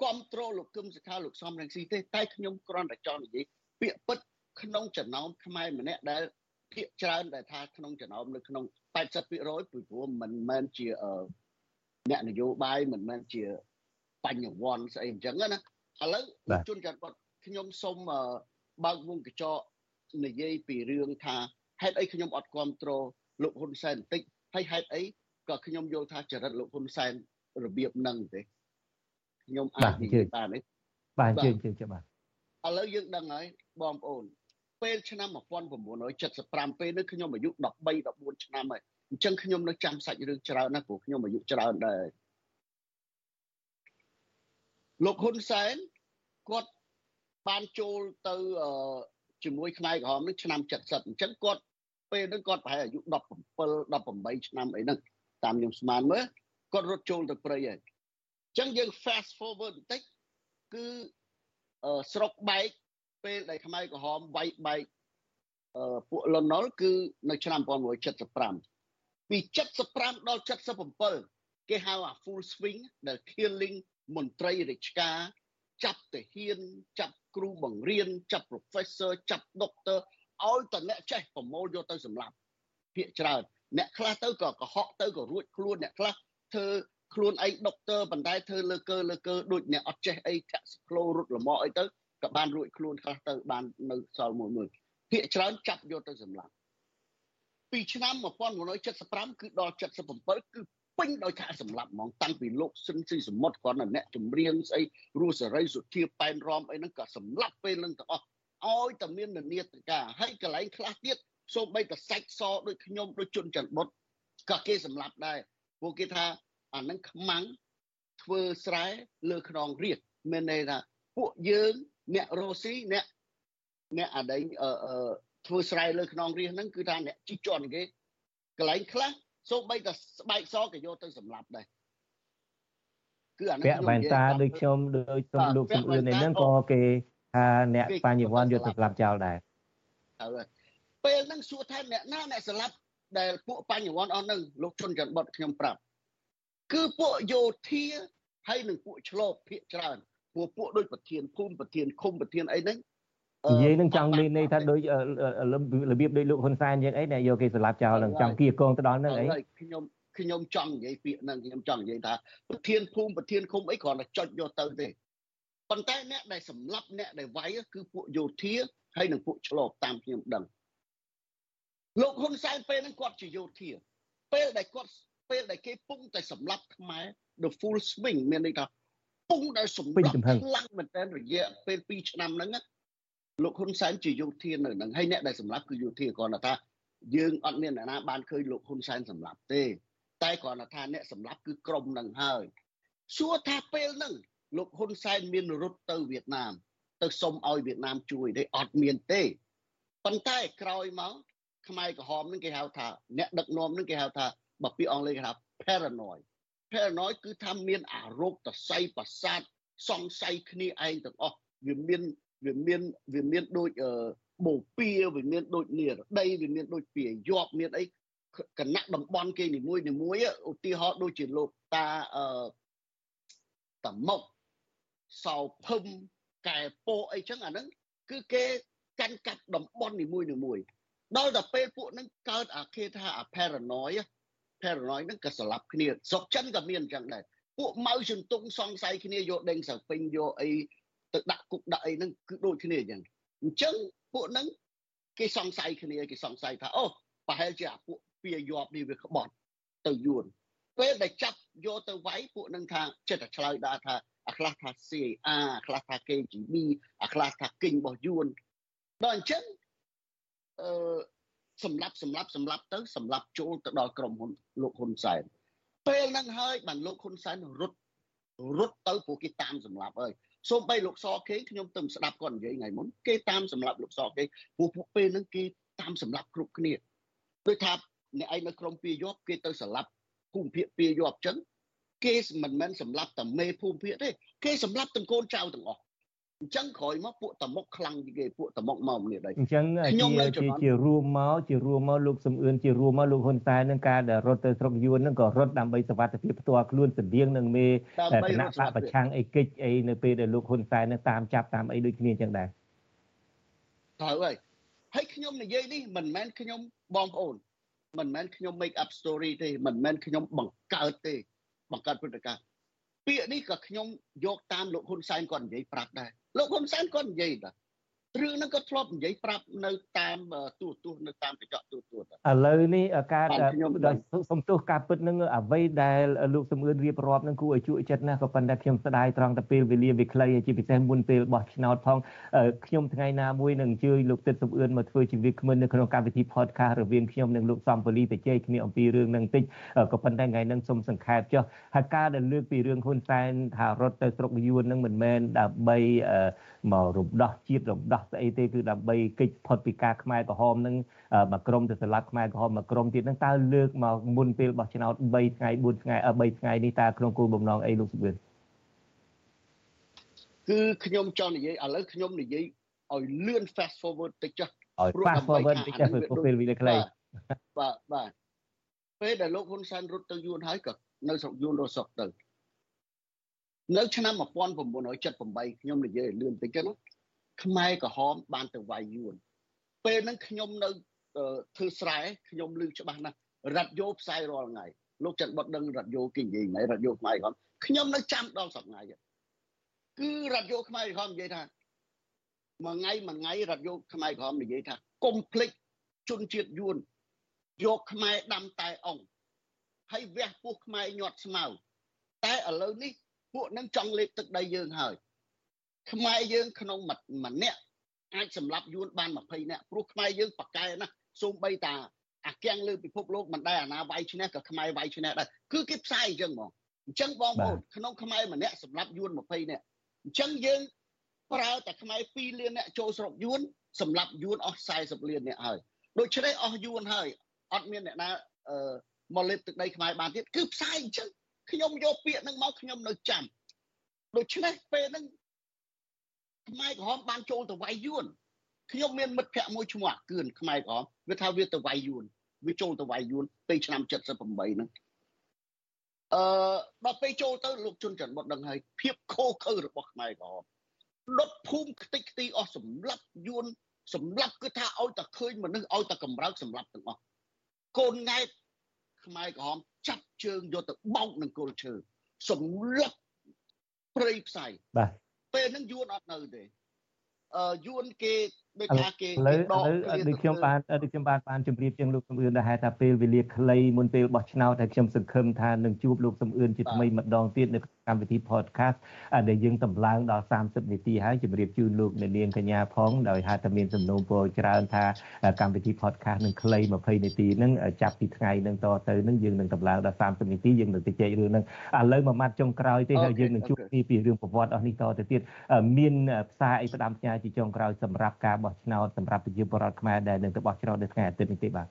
គ្រប់គ្រងលោកគឹមសុខាលោកសំរងស៊ីទេតែខ្ញុំគ្រាន់តែចង់និយាយពាក្យពិតក្នុងចំណោមខ្មែរម្នាក់ដែលភាកច្រើនដែលថាក្នុងចំណោមនៅក្នុង80%ពីព្រោះមិនមែនជា អ្នកនយោបាយមិនមែនជាបញ្ញវន្តស្អីអញ្ចឹងណាឥឡូវជនច័ន្ទគាត់ខ្ញុំសូមបើកវងកញ្ចក់និយាយពីរឿងថាហេតុអីខ្ញុំអត់គ្រប់គ្រងលោកហ៊ុនសែនបន្តិចហើយហេតុអីក៏ខ្ញុំយល់ថាចរិតលោកហ៊ុនសែនរបៀបហ្នឹងទេខ្ញុំអាចនិយាយបានទេបាទជឿជឿចាំបាទឥឡូវយើងដឹងហើយបងប្អូនពេលឆ្នាំ1975ពេលនេះខ្ញុំអាយុ13 14ឆ្នាំហើយ អញ្ចឹងខ្ញុំនៅចាំសាច់រឿងច្រើនណាស់ព្រោះខ្ញុំអាយុច្រើនដែរលោកហ៊ុនសែនគាត់បានចូលទៅជាមួយខ្មែរក្រហមនឹងឆ្នាំ70អញ្ចឹងគាត់ពេលហ្នឹងគាត់ប្រហែលអាយុ17 18ឆ្នាំអីហ្នឹងតាមខ្ញុំស្មានមើលគាត់រត់ចូលទៅព្រៃហើយអញ្ចឹងយើង fast forward បន្តិចគឺស្រុកបែកពេលដែលខ្មែរក្រហមវាយបែកពួកលន់ណុលគឺនៅឆ្នាំ1975 ពី75ដល់77គេហៅអា full swing ដែល killing មន្ត្រីរាជការចាប់ទាហានចាប់គ្រូបង្រៀនចាប់ professor ចាប់ doctor ឲ្យតអ្នកចេះប្រមូលយកទៅសម្លាប់ភាកច្រើនអ្នកខ្លះទៅក៏កុហកទៅក៏រួចខ្លួនអ្នកខ្លះធ្វើខ្លួនឯងដុកទ័រប៉ុន្តែធ្វើលើកើលើកើដូចអ្នកអត់ចេះអីធាក់សក្លោរត់លំអអីទៅក៏បានរួចខ្លួនខ្លះទៅបាននៅសល់មួយមួយភាកច្រើនចាប់យកទៅសម្លាប់ ពីឆ្នាំ1975គឺដល់77គឺពេញដោយថាសម្លាប់ហ្មងតាំងពីលោកស៊ិនស៊ីសមុទ្រគាត់អ្នកចម្រៀងស្អីរស់សេរីសុធាប៉ែនរំអីហ្នឹងក៏សម្លាប់ពេលហ្នឹងទាំងអស់ឲ្យតែមាននានាការហើយកន្លែងខ្លះទៀតសូម្បីតែសាច់សដូចខ្ញុំដូចជនច័ន្ទបុតក៏គេសម្លាប់ដែរពួកគេថាអានឹងខ្មាំងធ្វើស្រែលើខ្នងរាជមានន័យថាពួកយើងអ្នករស់ស៊ីអ្នកអ្នកអាដែងអឺ ធ្វើស្រែលើខ្នងរាជហ្នឹងគឺថាអ្នកជីជន់គេកន្លែងខ្លះសូម្បីតែស្បែកសក៏យកទៅសម្លាប់ដែរគឺអានេះពាក់វ៉ែនតាដូចខ្ញុំដូចទុំលោកសំអឿននេះហ្នឹងក៏គេថាអ្នកបញ្ញវន្តយកទៅស្លាប់ចោលដែរហើយពេលហ្នឹងសួរថាអ្នកណាអ្នកស្លាប់ដែលពួកបញ្ញវន្តអស់ហ្នឹងលោកជុនច័ន្ទបុតខ្ញុំប្រាប់គឺពួកយោធាហើយនឹងពួកឆ្លប់ភាកច្រើនពួកពួកដូចប្រធានភូមិប្រធានឃុំប្រធានអីហ្នឹង និយាយនឹងចង់មានន័យថាដូចរបៀបដូចលោកហ៊ុនសែនយ៉ាងអីដែលយកគេស្លាប់ចោលនឹងចង់គៀកងទៅដល់នឹងអីខ្ញុំខ្ញុំចង់និយាយពាក្យហ្នឹងខ្ញុំចង់និយាយថាប្រធានភូមិប្រធានឃុំអីគ្រាន់តែចុចយកទៅទេប៉ុន្តែអ្នកដែលសម្លាប់អ្នកដែលវាយគឺពួកយោធាហើយនិងពួកឆ្លប់តាមខ្ញុំដឹងលោកហ៊ុនសែនពេលហ្នឹងគាត់ជាយោធា ពេលដែលគាត់ពេលដែលគេពុំតែសម្លាប់ខ្មែរ the full swing មានន័យថាពុំដែលសម្លាប់ខ្លាំងមែនទែនរយៈពេល2ឆ្នាំហ្នឹង លោកហ៊ុនសែនជាយោធានៅហ្នឹងហើយអ្នកដែលសម្លាប់គឺយោធាគាត់ថាយើងអត់មានអ្នកណាបានឃើញលោកហ៊ុនសែនសម្លាប់ទេតែគ្រាន់តែថាអ្នកសម្លាប់គឺក្រុមនឹងហើយសួរថាពេលហ្នឹងលោកហ៊ុនសែនមានរត់ទៅវៀតណាម ទៅសុំឲ្យវៀតណាមជួយទេអត់មានទេប៉ុន្តែក្រោយមកខ្មែរក្រហមនឹងគេហៅថាអ្នកដឹកនាំនឹងគេហៅថាបើពាក្យអង់គ្លេសគេថា paranoid paranoid គឺថាមានអារោគតស័យប្រសាទសង្ស័យគ្នាឯងទាំងអស់វាមាន វាមានវាមានដូចបូព៌ាវាមានដូចនិរដីវាមានដូចពៀយប់មានអីគណៈតំបន់គេនីមួយនីមួយឧទាហរណ៍ដូចជាលោកតាអឺតមុកសោភឹមកែពោអីចឹងអាហ្នឹងគឺគេកាន់កាប់តំបន់នីមួយនីមួយដល់តែពេលពួកហ្នឹងកើតអាគេថាអា paranoid paranoid ហ្នឹងក៏ស្លាប់គ្នាស្រុកចិនក៏មានអញ្ចឹងដែរពួកម៉ៅជំទង់សង្ស័យគ្នាយកដេញសៅពេញយកអី ទៅដាក់គុកដាក់អីហ្នឹងគឺដូចគ្នាអញ្ចឹងអញ្ចឹងពួកហ្នឹងគេសង្ស័យគ្នាគេសង្ស័យថាអូប្រហែលជាអាពួកពៀយប់នេះវាក្បត់ទៅយួនពេលដែលចាប់យកទៅវាយពួកនឹងថាចិត្តតែឆ្លើយដែរថាអាខ្លះថា CIA អាខ្លះថា KGB អាខ្លះថាគិញរបស់យួនដល់អញ្ចឹងអឺសម្រាប់សម្រាប់សម្រាប់ទៅសម្រាប់ចូលទៅដល់ក្រុមហ៊ុនលោកហ៊ុនសែនពេលហ្នឹងហើយបានលោកហ៊ុនសែនរត់រត់ទៅព្រោះគេតាមសម្រាប់ហើយ សូម្បីលោកសខេងខ្ញុំទៅស្ដាប់គាត់និយាយថ្ងៃមុនគេតាមសម្រាប់លោកសខេងព្រោះពួកពេលហ្នឹងគេតាមសម្រាប់គ្រប់គ្នាដូចថាអ្នកឯងនៅក្រុមពីយប់គេទៅសម្រាប់ភូមិភាគពីយប់ចឹងគេមិនមែនសម្រាប់តែមេភូមិភាគទេគេសម្រាប់ទាំងកូនចៅទាំងអស់ អញ្ចឹងក្រោយមកពួកតមុកខ្លាំងជាងគេពួកតមុកមកនេះដែរអញ្ចឹងជាជារួមមកជារួមមកលោកសំអឿនជារួមមកលោកហ៊ុនសែននឹងការដែលរត់ទៅស្រុកយួននឹងក៏រត់ដើម្បីសវត្ថិភាពផ្ទាល់ខ្លួនស្តៀងនឹងមេគណៈបកប្រឆាំងអីកិច្ចអីនៅពេលដែលលោកហ៊ុនសែននឹងតាមចាប់តាមអីដូចគ្នាអញ្ចឹងដែរត្រូវហើយហើយខ្ញុំនិយាយនេះមិនមែនខ្ញុំបងប្អូនមិនមែនខ្ញុំ make up story ទេមិនមែនខ្ញុំបង្កើតទេបង្កើតព្រឹត្តិការណ៍ ពាក្យនេះក៏ខ្ញុំយកតាមលោកហ៊ុនសែនគាត់និយាយប្រាប់ដែរលោកហ៊ុនសែនគាត់និយាយថារឿ ងហ្នឹងក៏ធ្លាប់និយាយប្រាប់នៅតាមទូទស្សន៍នៅតាមកញ្ចក់ទូទស្សន៍ឥឡូវនេះការសំទោសការពិតនឹងអ្វីដែលលោកសំអឿនរៀបរាប់នឹងគួរឲ្យជក់ចិត្តណាស់ក៏ប៉ុន្តែខ្ញុំស្ដាយត្រង់តែពេលវេលាវាខ្លីជាពិសេសមុនពេលបោះឆ្នោតផងខ្ញុំថ្ងៃណាមួយនឹងអញ្ជើញលោកទឹកសំអឿនមកធ្វើជាវាគ្មិននៅក្នុងកម្មវិធី podcast រវាងខ្ញុំនិងលោកសំពលីទៅជែកគ្នាអំពីរឿងនឹងតិចក៏ប៉ុន្តែថ្ងៃនឹងសូមសង្ខេបចុះហើយការដែលលើកពីរឿងហ៊ុនសែនថារត់ទៅស្រុកយួននឹងមិនមែនដើម្បីមករំដោះជាតិរំដោះស្អីទេគឺដើម្បីគេចផុតពីការខ្មែរក្រហមនឹងមួយក្រុមទៅស្លាប់ខ្មែរក្រហមមួយក្រុមទៀតនឹងតើលើកមកមុនពេលបោះឆ្នោត3ថ្ងៃ4ថ្ងៃ3ថ្ងៃនេះតើក្នុងគោលបំណងអីលោកសុវិនគឺខ្ញុំចង់និយាយឥឡូវខ្ញុំនិយាយឲ្យលឿន fast forward តិចចុះឲ្យ fast forward តិចចុះព្រោះពេលវាខ្លីបាទបាទពេលដែលលោកហ៊ុនសែនរត់ទៅយួនហើយក៏នៅស្រុកយួនរស់ស្រុកទៅនៅឆ្នាំ1978ខ្ញុំនិយាយលឿនតិចណា ខ្មែរក្រហមបានទៅវាយយួនពេលហ្នឹងខ្ញុំនៅធ្វើស្រែខ្ញុំឮច្បាស់ណាស់រ៉ាត់យោផ្សាយរាល់ថ្ងៃលោកច័ន្ទបុតដឹងរ៉ាត់យោគេនិយាយថ្ងៃរ៉ាត់យោខ្មែរក្រហមខ្ញុំនៅចាំដល់សប្តាហ៍គឺរ៉ាត់យោខ្មែរក្រហមនិយាយថាមួយថ្ងៃមួយថ្ងៃរ៉ាត់យោខ្មែរក្រហមនិយាយថាកុំភ្លេចជនជាតិយួនយកខ្មែរដាំតែអង្គហើយវះពោះខ្មែរញាត់ស្មៅតែឥឡូវនេះពួកនឹងចង់លេបទឹកដីយើងហើយ ខ្មែរយើងក្នុងម្នាក់អាចសម្លាប់យួនបាន20នាក់ព្រោះខ្មែរយើងប៉កែណាសូម្បីតាអាគាំងលើពិភពលោកមិនដែរអាណាវាយឈ្នះក៏ខ្មែរវាយឈ្នះដែរគឺគេផ្សាយអញ្ចឹងហ្មងអញ្ចឹងបងប្អូនក្នុងខ្មែរម្នាក់សម្លាប់យួន20នាក់អញ្ចឹងយើងប្រើតែខ្មែរ2លានអ្នកចូលស្រុកយួនសម្រាប់យួនអស់40លានអ្នកហើយដូច្នេះអស់យួនហើយអត់មានអ្នកណាអឺមកលេបទឹកដីខ្មែរបានទៀតគឺផ្សាយអញ្ចឹងខ្ញុំយកពាក្យហ្នឹងមកខ្ញុំនៅចាំដូច្នេះពេលហ្នឹង ខ្មែរក្រហមបានចូលទៅវាយយួនខ្ញុំមានមិត្តភ័ក្ដិមួយឈ្មោះអាគឿនខ្មែរក្រហមវាថាវាទៅវាយយួនវាចូលទៅវាយយួនពេលឆ្នាំ78ហ្នឹងអឺដល់ពេលចូលទៅលោកជុនច័ន្ទបុតដឹងហើយភាពខូខើរបស់ខ្មែរក្រហមដុតភូមិខ្ទេចខ្ទីអស់សម្លាប់យួនសម្លាប់គឺថាឲ្យតែឃើញមនុស្សឲ្យតែកម្រើកសម្លាប់ទាំងអស់កូនង៉ែតខ្មែរក្រហមចាប់ជើងយកទៅបោកនឹងគល់ឈើសម្លាប់ព្រៃផ្សៃបាទ ពេលហ្នឹងយួនអត់នៅទេអឺយួនគេ ដូចថាគេឥឡូវដូចខ្ញុំបានដូចខ្ញុំបានបានជម្រាបជាងលោកសំអឿនដែរថាពេលវេលាខ្លីមុនពេលបោះឆ្នោតហើយខ្ញុំសង្ឃឹមថានឹងជួបលោកសំអឿនជាថ្មីម្ដងទៀតនៅកម្មវិធី podcast ដែលយើងតម្លើងដល់30នាទីហើយជម្រាបជូនលោកអ្នកនាងកញ្ញាផងដោយហេតុតែមានសំណូមពរច្រើនថាកម្មវិធី podcast នឹងខ្លី20នាទីហ្នឹងចាប់ពីថ្ងៃហ្នឹងតទៅហ្នឹងយើងនឹងតម្លើងដល់30នាទីយើងនឹងទៅជែករឿងហ្នឹងឥឡូវមួយម៉ាត់ចុងក្រោយទេហើយយើងនឹងជួបពីពីរឿងប្រវត្តិអស់នេះតទៅទៀតមានផ្សាយអីផ្ដាំផ្ញើជាចុងក្រោយសម្រាប់ការបោះឆ្នោតសម្រាប់ប្រជាពលរដ្ឋខ្មែរដែលនឹងទៅបោះឆ្នោតនៅថ្ងៃអាទិត្យនេះទេបាទ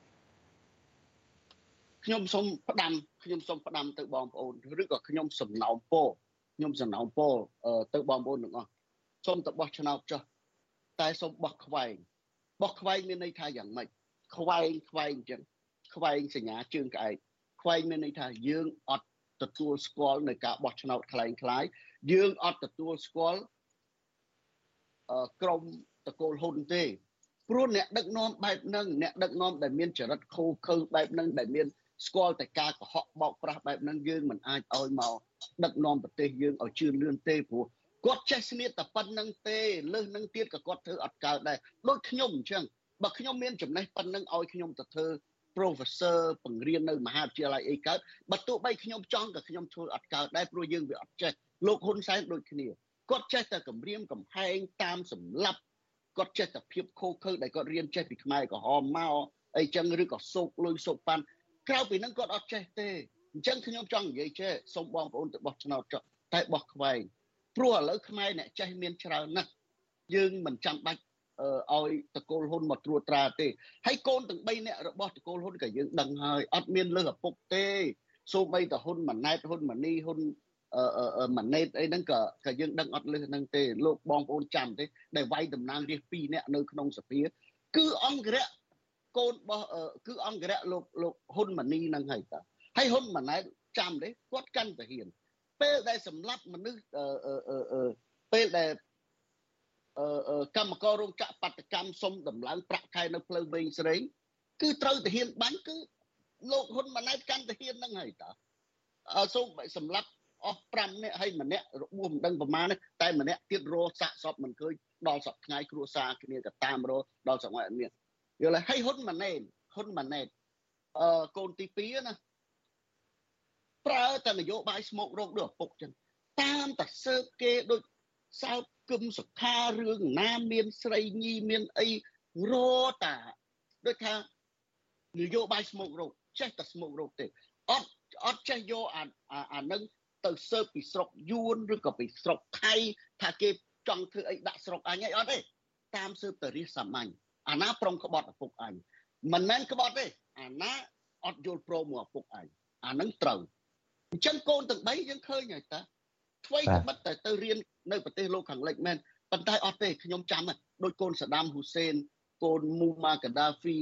ខ្ញុំសូមផ្ដាំខ្ញុំសូមផ្ដាំទៅបងប្អូនឬក៏ខ្ញុំសំណោមពរខ្ញុំសំណោមពរទៅបងប្អូនទាំងអស់សូមទៅបោះឆ្នោតចុះតែសូមបោះខ្វែងបោះខ្វែងមានន័យថាយ៉ាងម៉េចខ្វែងខ្វែងអញ្ចឹងខ្វែងសញ្ញាជើងក្អែកខ្វែងមានន័យថាយើងអត់ទទួលស្គាល់នៅការបោះឆ្នោតคล้ายคล้ายយើងអត់ទទួលស្គាល់ក្រម តកូលហ៊ុនទេព្រោះអ្នកដឹកនាំបែបហ្នឹងអ្នកដឹកនាំដែលមានចរិតខូខើបែបហ្នឹងដែលមានស្គាល់តែការកុហកបោកប្រាស់បែបហ្នឹងយើងមិនអាចឲ្យមកដឹកនាំប្រទេសយើងឲ្យជឿនលឿនទេព្រោះគាត់ចេះស្នៀតតែប៉ុណ្្នឹងទេលើសនឹងទៀតក៏គាត់ធ្វើអត់កើតដែរដូចខ្ញុំអញ្ចឹងបើខ្ញុំមានចំណេះប៉ុណ្្នឹងឲ្យខ្ញុំទៅធ្វើ professor បង្រៀននៅមហាវិទ្យាល័យអីកើតបើទោះបីខ្ញុំចង់ក៏ខ្ញុំធ្វើអត់កើតដែរព្រោះយើងវាអត់ចេះលោកហ៊ុនសែនដូចគ្នាគាត់ចេះតែគម្រាមកំហែងតាមសម្លាប់ គាត់ចេះតែភាពខូខើដែលគាត់រៀនចេះពីខ្មែរក្រហមមកអីចឹងឬក៏សោកលុយសោកប៉ាន់ក្រៅពីហ្នឹងគាត់អត់ចេះទេអញ្ចឹងខ្ញុំចង់និយាយចេះសូមបងប្អូនទៅបោះឆ្នោតចុះតែបោះខ្វែងព្រោះឥឡូវខ្មែរអ្នកចេះមានច្រើនណាស់យើងមិនចាំបាច់ឲ្យតកូលហ៊ុនមកត្រួតត្រាទេហើយកូនទាំង3នាក់របស់តកូលហ៊ុនក៏យើងដឹងហើយអត់មានលើសឪពុកទេសូម្បីតែហ៊ុនម៉ាណែតហ៊ុនម៉ាណីហ៊ុន ម៉ាណេតអីហ្នឹងក៏ក៏យើងដឹងអត់លើសហ្នឹងទេលោកបងប្អូនចាំទេដែលវាយតំណាងរាស្ត្រ2នាក់នៅក្នុងសភាគឺអង្គរៈកូនរបស់គឺអង្គរៈលោកលោកហ៊ុនម៉ាណីហ្នឹងហើយតាហើយហ៊ុនម៉ាណែតចាំទេគាត់កាន់តាហ៊ាន ពេលដែលសម្លាប់មនុស្សពេលដែលកម្មកររោងចក្របាតកម្មសុំដំឡើងប្រាក់ខែនៅផ្លូវវែងស្រីគឺត្រូវតាហ៊ានបាញ់គឺលោកហ៊ុនម៉ាណែតកាន់តាហ៊ានហ្នឹងហើយតាសូមសម្លាប់ អស់5នាក់ហើយម្នាក់របួសមិនដឹងប្រមាណតែម្នាក់ទៀតរសាក់សពមិនឃើញដល់សប្ថ្ងៃគ្រួសារគ្នាក៏តាមរដល់សង្វាក់មានយល់ហើយហ៊ុនម៉ាណែតហ៊ុនម៉ាណែតអឺកូនទី2ណាប្រើតែនយោបាយស្មោករោគដូចឪពុកចឹងតាមតែសើបគេដូចសើបគឹមសុខារឿងណាមានស្រីញីមានអីរតាដូចថានយោបាយស្មោករោគចេះតែស្មោករោគទេអត់អត់ចេះយកអាអានឹង ទៅសើបពីស្រុកយួនឬក៏ពីស្រុកថៃថាគេចង់ធ្វើអីដាក់ស្រុកអញអីអត់ទេតាមសើបទៅរិះសាមញ្ញអាណាប្រុងក្បត់ឪពុកអញមិនមែនក្បត់ទេអាណាអត់យល់ព្រមមកឪពុកអញអានឹងត្រូវអញ្ចឹងកូនទាំង3យើងឃើញហើយតាថ្មីក្បិតតែទៅរៀននៅប្រទេសលោកខាងលិចមែនប៉ុន្តែអត់ទេខ្ញុំចាំដូចកូនសាដាមហ៊ូសេនកូនមូម៉ាកាដាហ្វី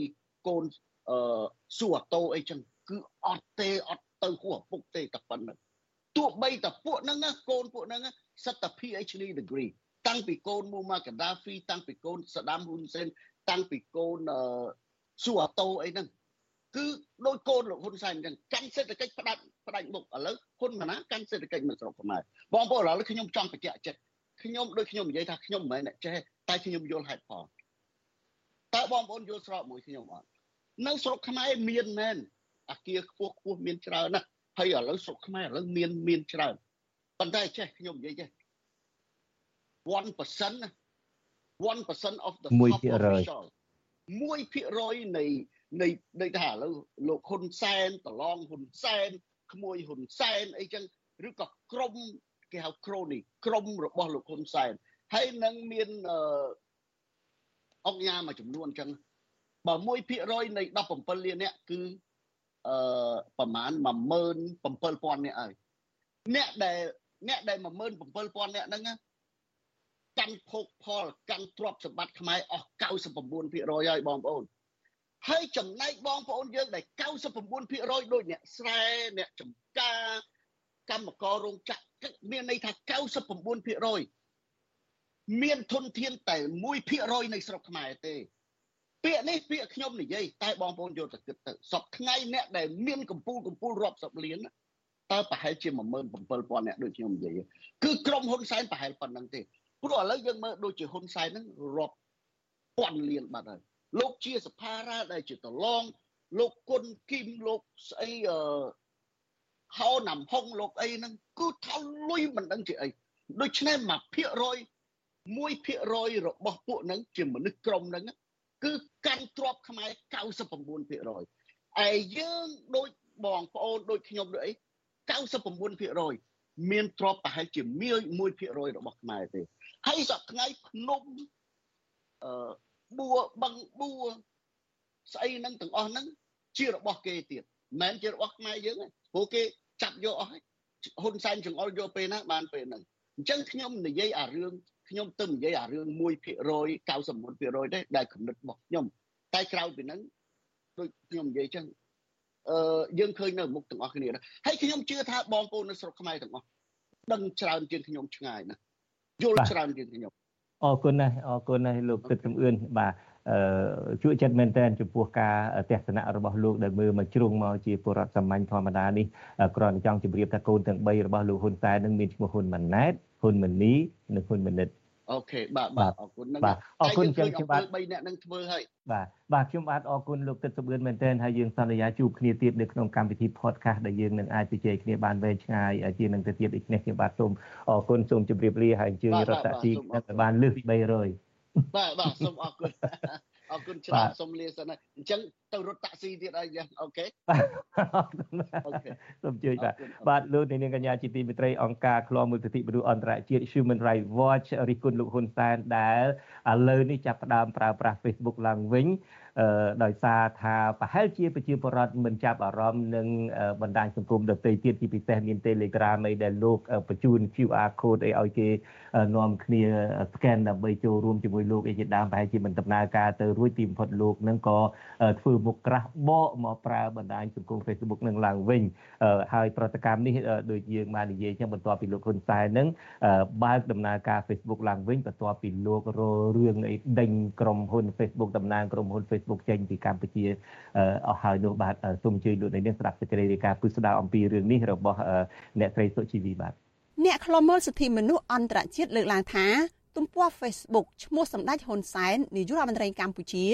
កូនអឺស៊ូអាតូអីចឹងគឺអត់ទេអត់ទៅហួឪពុកទេតែប៉ុណ្្នឹង ទោះបីតែពួកហ្នឹងកូនពួកហ្នឹងសិតតែ PhD degree តាំងពីកូនមូម៉ាកាដាហ្វីតាំងពីកូនសាដាមហ៊ុនសេនតាំងពីកូនស៊ូអាតូអីហ្នឹងគឺដោយកូនលោកហ៊ុនសែនអញ្ចឹងកាន់សេដ្ឋកិច្ចផ្ដាច់ផ្ដាច់មុខឥឡូវហ៊ុនម៉ាណាកាន់សេដ្ឋកិច្ចមិនស្រុកខ្មែរបងប្អូនឥឡូវខ្ញុំចង់បញ្ជាក់ចិត្តខ្ញុំដូចខ្ញុំនិយាយថាខ្ញុំមិនមែនអ្នកចេះតែខ្ញុំយល់ហេតុផលតើបងប្អូនយល់ស្របមួយខ្ញុំអត់នៅស្រុកខ្មែរមានមែនអាគារខ្ពស់ខ្ពស់មានច្រើនណាស់ ហើយឥឡូវស្រុកខ្មែរឥឡូវមានមានច្រើនប៉ុន្តែចេះខ្ញុំនិយាយចេះ1%ណា1% of the population 1%នៃនៃនៃថាឥឡូវលោកហ៊ុនសែនប្រឡងហ៊ុនសែនក្មួយហ៊ុនសែនអីចឹងឬក៏ក្រុមគេហៅក្រូនីក្រុមរបស់លោកហ៊ុនសែនហើយនឹងមានអឺអង្គញាមួយចំនួនចឹងបើ1%នៃ17លានអ្នកគឺ អឺប្រហែល17000នាក់ហើយអ្នកដែលអ្នកដែល17000នាក់ហ្នឹងកាន់ភោគផលកាន់ទ្រព្យសម្បត្តិខ្មែរអស់99%ហើយបងប្អូនហើយចំណែកបងប្អូនយើងដែល99%ដូចអ្នកស្រែអ្នកចំការកម្មកររោងចក្រមានន័យថា99%មានធនធានតែ1%នៃស្រុកខ្មែរទេ ពាក្យនេះពាក្យខ្ញុំនិយាយតែបងប្អូនយកទៅគិតទៅសពថ្ងៃអ្នកដែលមានកម្ពូលកម្ពូលរាប់សិបលានតើប្រហែលជា17000អ្នកដូចខ្ញុំនិយាយគឺក្រុមហ៊ុនសែនប្រហែលប៉ុណ្្នឹងទេព្រោះឥឡូវយើងមើលដូចជាហ៊ុនសែនហ្នឹងរាប់ពាន់លានបាត់ហើយលោកជាសភារាដែលជាតឡងលោកគុណគីមលោកស្អីអឺហៅណាំហុងលោកអីហ្នឹងគឺថោលុយមិនដឹងជាអីដូច្នេះ1%ភាគរយ1%របស់ពួកហ្នឹងជាមនុស្សក្រុមហ្នឹង គឺកាន់ទ្របខ្មែរ99%ឯយើងដូចបងប្អូនដូចខ្ញុំដូចអី99%មានទ្របប្រហែលជា1%របស់ខ្មែរទេហើយសប្តាហ៍ភ្នំអឺបួបឹងបួស្អីហ្នឹងទាំងអស់ហ្នឹងជារបស់គេទៀតមិនជារបស់ខ្មែរយើងទេព្រោះគេចាប់យកអស់ហើយហ៊ុនសែនចង្អុលយកពេលណាបានពេលហ្នឹងអញ្ចឹងខ្ញុំនិយាយអារឿង ខ្ញុំទៅនិយាយអារឿង1% 99%ទេដែលគំនិតរបស់ខ្ញុំតែក្រៅពីហ្នឹងដូចខ្ញុំនិយាយចឹងអឺយើងឃើញនៅមុខទាំងអស់គ្នាហើយខ្ញុំជឿថាបងប្អូននៅស្រុកខ្មែរទាំងអស់ដឹងច្រើនជាងខ្ញុំឆ្ងាយណាស់យល់ច្រើនជាងខ្ញុំអរគុណណាស់អរគុណណាស់លោកទឹកសំអឿនបាទអឺជួយចិត្តមែនតើចំពោះការទស្សនៈរបស់លោកដែលមើលមកជ្រុងមកជាពលរដ្ឋសាមញ្ញធម្មតានេះគ្រាន់តែចង់ជម្រាបថាកូនទាំង3របស់លោកហ៊ុនសែននឹងមានឈ្មោះហ៊ុនម៉ាណែត ហ៊ុនម៉ាណីនិងហ៊ុនម៉ាណិតអូខេបាទបាទអរគុណបាទអរគុណចឹងខ្ញុំបាទ3នាក់នឹងធ្វើហើយបាទបាទខ្ញុំបាទអរគុណលោកទឹកសុបឿនមែនទែនហើយយើងសន្យាជួបគ្នាទៀតនៅក្នុងកម្មវិធី podcast ដែលយើងនឹងអាចជជែកគ្នាបានវែងឆ្ងាយជានឹងទៅទៀតដូច្នេះខ្ញុំបាទសូមអរគុណសូមជម្រាបលាហើយអញ្ជើញរដ្ឋាភិបាលបានលើសពី300បាទបាទសូមអរគុណ អរគុណច្រើនសូមលាសិនហើយអញ្ចឹងទៅរត់តាក់ស៊ីទៀតហើយយ៉ាងអូខេ OK សូមជួយបាទបាទលោកនាងកញ្ញាជាទីមេត្រីអង្គការឃ្លាំមើលសិទ្ធិមនុស្សអន្តរជាតិ Human Rights Watch រិះគន់លោកហ៊ុនសែនដែលឥឡូវនេះចាប់ផ្ដើមប្រើប្រាស់ Facebook ឡើងវិញ ដោយសារថាប្រហែលជាប្រជាពលរដ្ឋមិនចាប់អារម្មណ៍នឹងបណ្ដាញសង្គមដទៃទៀតជាពិសេសមាន Telegram អីដែលលោកបញ្ជូន QR code អីឲ្យគេនាំគ្នា scan ដើម្បីចូលរួមជាមួយលោកអីជាដើមប្រហែលជាមិនដំណើរការទៅរួចទីបំផុតលោកនឹងក៏ធ្វើមុខក្រាស់បកមកប្រើបណ្ដាញសង្គម Facebook នឹងឡើងវិញហើយប្រតិកម្មនេះដូចយើងបាននិយាយចឹងបន្ទាប់ពីលោកហ៊ុនសែននឹងបើកដំណើរការ Facebook ឡើងវិញបន្ទាប់ពីលោកររឿងអីដេញក្រុមហ៊ុន Facebook តំណាងក្រុមហ៊ុន Facebook Facebook ចេញពីកម្ពុជាអស់ហើយនោះបាទសូមអញ្ជើញលោកនាងស្ដាប់សេចក្តីរាយការណ៍ពិស្ដារអំពីរឿងនេះរបស់អ្នកស្រីសុជីវីបាទអ្នកខ្លមមើលសិទ្ធិមនុស្សអន្តរជាតិលើកឡើងថាទំព័រ Facebook ឈ្មោះសម្ដេចហ៊ុនសែននាយករដ្ឋមន្ត្រីកម្ពុជា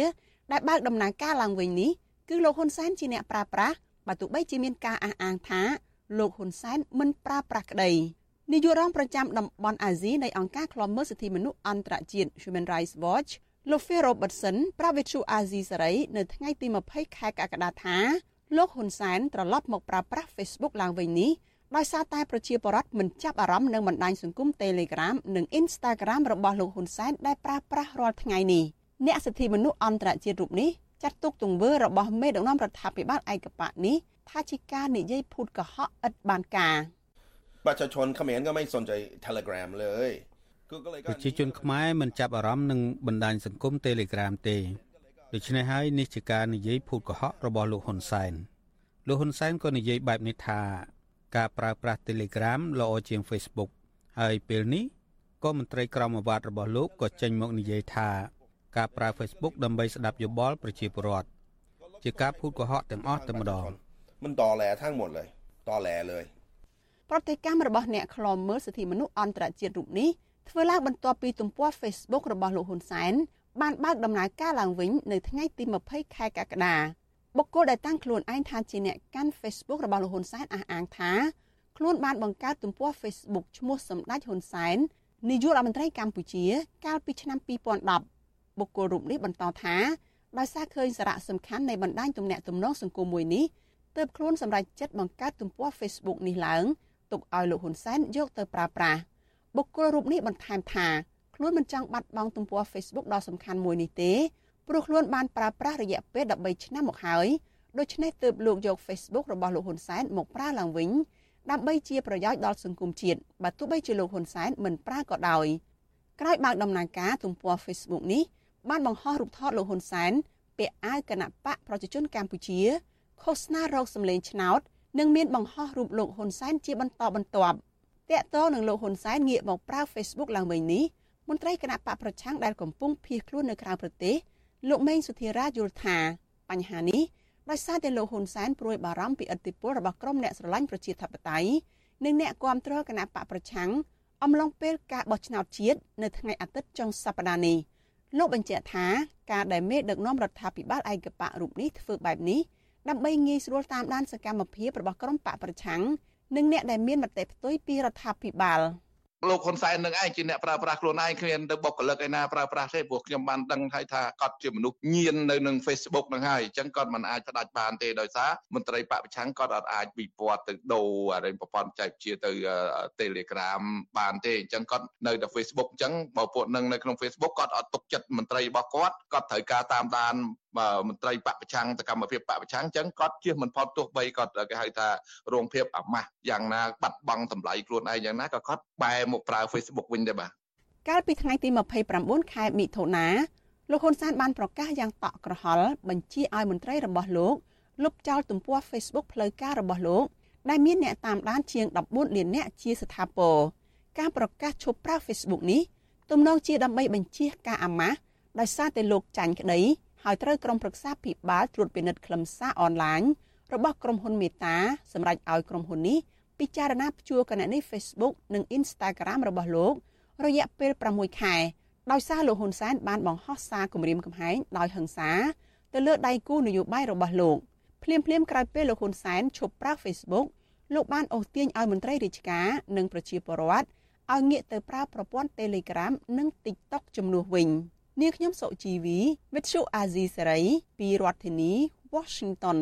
ដែលបើកដំណើរការឡើងវិញនេះគឺលោកហ៊ុនសែនជាអ្នកប្រើប្រាស់បើទោះបីជាមានការអះអាងថាលោកហ៊ុនសែនមិនប្រើប្រាស់ក្តីនាយករងប្រចាំតំបន់អាស៊ីនៃអង្គការឃ្លាំមើលសិទ្ធិមនុស្សអន្តរជាតិ Human Rights Watch លោក Phil Robertson ប្រាប់វិទ្យុអាស៊ីសេរីនៅថ្ងៃទី20ខែកក្កដាថាលោកហ៊ុនសែនត្រឡប់មកប្រើប្រាស់ Facebook ឡើងវិញនេះដោយសារតែប្រជាពលរដ្ឋមិនចាប់អារម្មណ៍នឹងបណ្ដាញសង្គម Telegram និង Instagram របស់លោកហ៊ុនសែនដែលប្រើប្រាស់រាល់ថ្ងៃនេះអ្នកសិទ្ធិមនុស្សអន្តរជាតិរូបនេះចាត់ទុកទង្វើរបស់មេដឹកនាំរដ្ឋាភិបាលឯកបៈនេះថាជាការនិយាយភូតកុហកឥតបានការประชาชนเขมรก็ไม่สนใจ Telegram เลย ប្រជាជនខ្មែរមិនចាប់អារម្មណ៍នឹងបណ្ដាញសង្គម Telegram ទេដូច្នេះហើយនេះជាការនិយាយភូតកុហករបស់លោកហ៊ុនសែនលោកហ៊ុនសែនក៏និយាយបែបនេះថាការប្រើប្រាស់ Telegram ល្អជាង Facebook ហើយពេលនេះក៏មន្ត្រីក្រមអាវ៉ាត់របស់លោកក៏ចេញមកនិយាយថាការប្រើ Facebook ដើម្បីស្ដាប់យោបល់ប្រជាពលរដ្ឋជាការភូតកុហកទាំងអស់តែម្ដងមិនតแลทั้งหมดเลยតแลเลยប្រតិកម្មរបស់អ្នកខ្លំមើលសិទ្ធិមនុស្សអន្តរជាតិរូបនេះ ធ្វើឡើងបន្ទាប់ពីទំព័រ Facebook របស់លោកហ៊ុនសែនបានបើកដំណើរការឡើងវិញនៅថ្ងៃទី20ខែកក្កដាបុគ្គលដែលតាំងខ្លួនឯងថាជាអ្នកកាន់ Facebook របស់លោកហ៊ុនសែនអះអាងថាខ្លួនបានបង្កើតទំព័រ Facebook ឈ្មោះសម្ដេចហ៊ុនសែននាយករដ្ឋមន្ត្រីកម្ពុជា កាលពីឆ្នាំ2010បុគ្គលរូបនេះបន្តថាដោយសារឃើញសារៈសំខាន់នៃបណ្ដាញទំនាក់ទំនងសង្គមមួយនេះទើបខ្លួនសម្រេចចិត្តបង្កើតទំព័រ Facebook នេះឡើងទុកឲ្យលោកហ៊ុនសែនយកទៅប្រើប្រាស់ បុគ្គលរូបនេះបន្ថែមថាខ្លួនមិនចង់បាត់បង់ទំព័រ Facebook ដ៏សំខាន់មួយនេះទេព្រោះខ្លួនបានប្រើប្រាស់រយៈពេល13ឆ្នាំមកហើយដូច្នេះទើបលោកយក Facebook របស់លោកហ៊ុនសែនមកប្រើឡើងវិញដើម្បីជាប្រយោជន៍ដល់សង្គមជាតិបើទោះបីជាលោកហ៊ុនសែនមិនប្រើក៏ដោយក្រោយបើកដំណើរការទំព័រ Facebook នេះបានបង្ហោះរូបថតលោកហ៊ុនសែនពាក់អាវគណៈបកប្រជាជនកម្ពុជាឃោសនារោគសម្លេងឆ្នោត និងមានបង្ហោះរូបលោកហ៊ុនសែនជាបន្តបន្ទាប់ តកតងនឹងលោកហ៊ុនសែនងាកមកប្រើ Facebook ឡើងវិញនេះមន្ត្រីគណៈបកប្រឆាំងដែលកំពុងភៀសខ្លួននៅក្រៅប្រទេសលោកមេងសុធារាយល់ថាបញ្ហានេះដោយសារតែលោកហ៊ុនសែនព្រួយបារម្ភពីឥទ្ធិពលរបស់ក្រុមអ្នកស្រឡាញ់ប្រជាធិបតេយ្យនិងអ្នកគាំទ្រគណៈបកប្រឆាំងអំឡុងពេលការបោះឆ្នោតជាតិនៅថ្ងៃអាទិត្យចុងសប្តាហ៍នេះលោកបញ្ជាក់ថាការដែលមេដឹកនាំរដ្ឋាភិបាលឯកបករូបនេះធ្វើបែបនេះដើម្បីងាយស្រួលតាមដានសកម្មភាពរបស់ក្រុមបកប្រឆាំង និងអ្នកដែលមានមតិផ្ទុយពីរដ្ឋាភិបាល លោកហ៊ុនសែននឹងឯងជាអ្នកប្រើប្រាស់ខ្លួនឯងគ្មានទៅបុគ្គលិកឯណាប្រើប្រាស់ទេព្រោះខ្ញុំបានដឹងហើយថាគាត់ជាមនុស្សញៀននៅនឹង Facebook នឹងហើយអញ្ចឹងគាត់មិនអាចផ្ដាច់បានទេដោយសារមន្ត្រីបពប្រឆាំងគាត់អត់អាចវិព័ទ្ធទៅដូរអរិញប្រព័ន្ធចែកជាទៅ Telegram បានទេអញ្ចឹងគាត់នៅតែ Facebook អញ្ចឹងបើពួកនឹងនៅក្នុង Facebook គាត់អត់ទុកចិត្តមន្ត្រីរបស់គាត់គាត់ត្រូវការតាមដានបាទមន្ត្រីបពប្រឆាំងទៅកម្មភាពបពប្រឆាំងអញ្ចឹងគាត់ជៀសមិនផុតទោះបីគាត់គេហៅថារងភាពអាម៉ាស់យ៉ាងណាបាត់បង់តម្លៃខ្លួនឯងយ៉ាងណាក៏គាត់បែរមកប្រើ Facebook វិញដែរបាទកាលពីថ្ងៃទី29ខែមិថុនាលោកហ៊ុនសែនបានប្រកាសយ៉ាងតក់ក្រហល់បញ្ជាឲ្យមន្ត្រីរបស់លោកលុបចោលទំព័រ Facebook ផ្លូវការរបស់លោកដែលមានអ្នកតាមដានជាង14លានអ្នកជាស្ថាពរការប្រកាសឈប់ប្រើ Facebook នេះទំនងជាដើម្បីបញ្ជាការអាម៉ាស់ដោយសារតែលោកចាញ់ក្តីហើយត្រូវក្រុមប្រឹក្សាភិបាលត្រួតពិនិត្យខ្លឹមសារអនឡាញរបស់ក្រុមហ៊ុនមេតាសម្រាប់ឲ្យក្រុមហ៊ុននេះ ពិចារណាព្យួរគណនី Facebook និង Instagram របស់លោករយៈពេល6ខែដោយសារលោកហ៊ុនសែនបានបង្ហោះសារគម្រាមកំហែងដោយហិង្សាទៅលើដៃគូនយោបាយរបស់លោកភ្លាមភ្លាមក្រោយពេលលោកហ៊ុនសែនឈប់ប្រើ Facebook លោកបានអូសទាញឲ្យមន្ត្រីរាជការនិងប្រជាពលរដ្ឋឲ្យងាកទៅប្រើប្រព័ន្ធ Telegram និង TikTok ជំនួសវិញ។នាងខ្ញុំសុជីវីវិទ្យុអាស៊ីសេរីពីរដ្ឋធានី Washington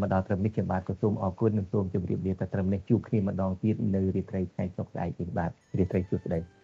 មកដល់ត្រឹមនេះខ្ញុំបាទក៏សូមអរគុណនិងសូមជម្រាបលាតែត្រឹមនេះជួបគ្នាម្ដងទៀតនៅរាត្រីថ្ងៃសុក្រស្អែកនេះបាទរាត្រីសួស្តី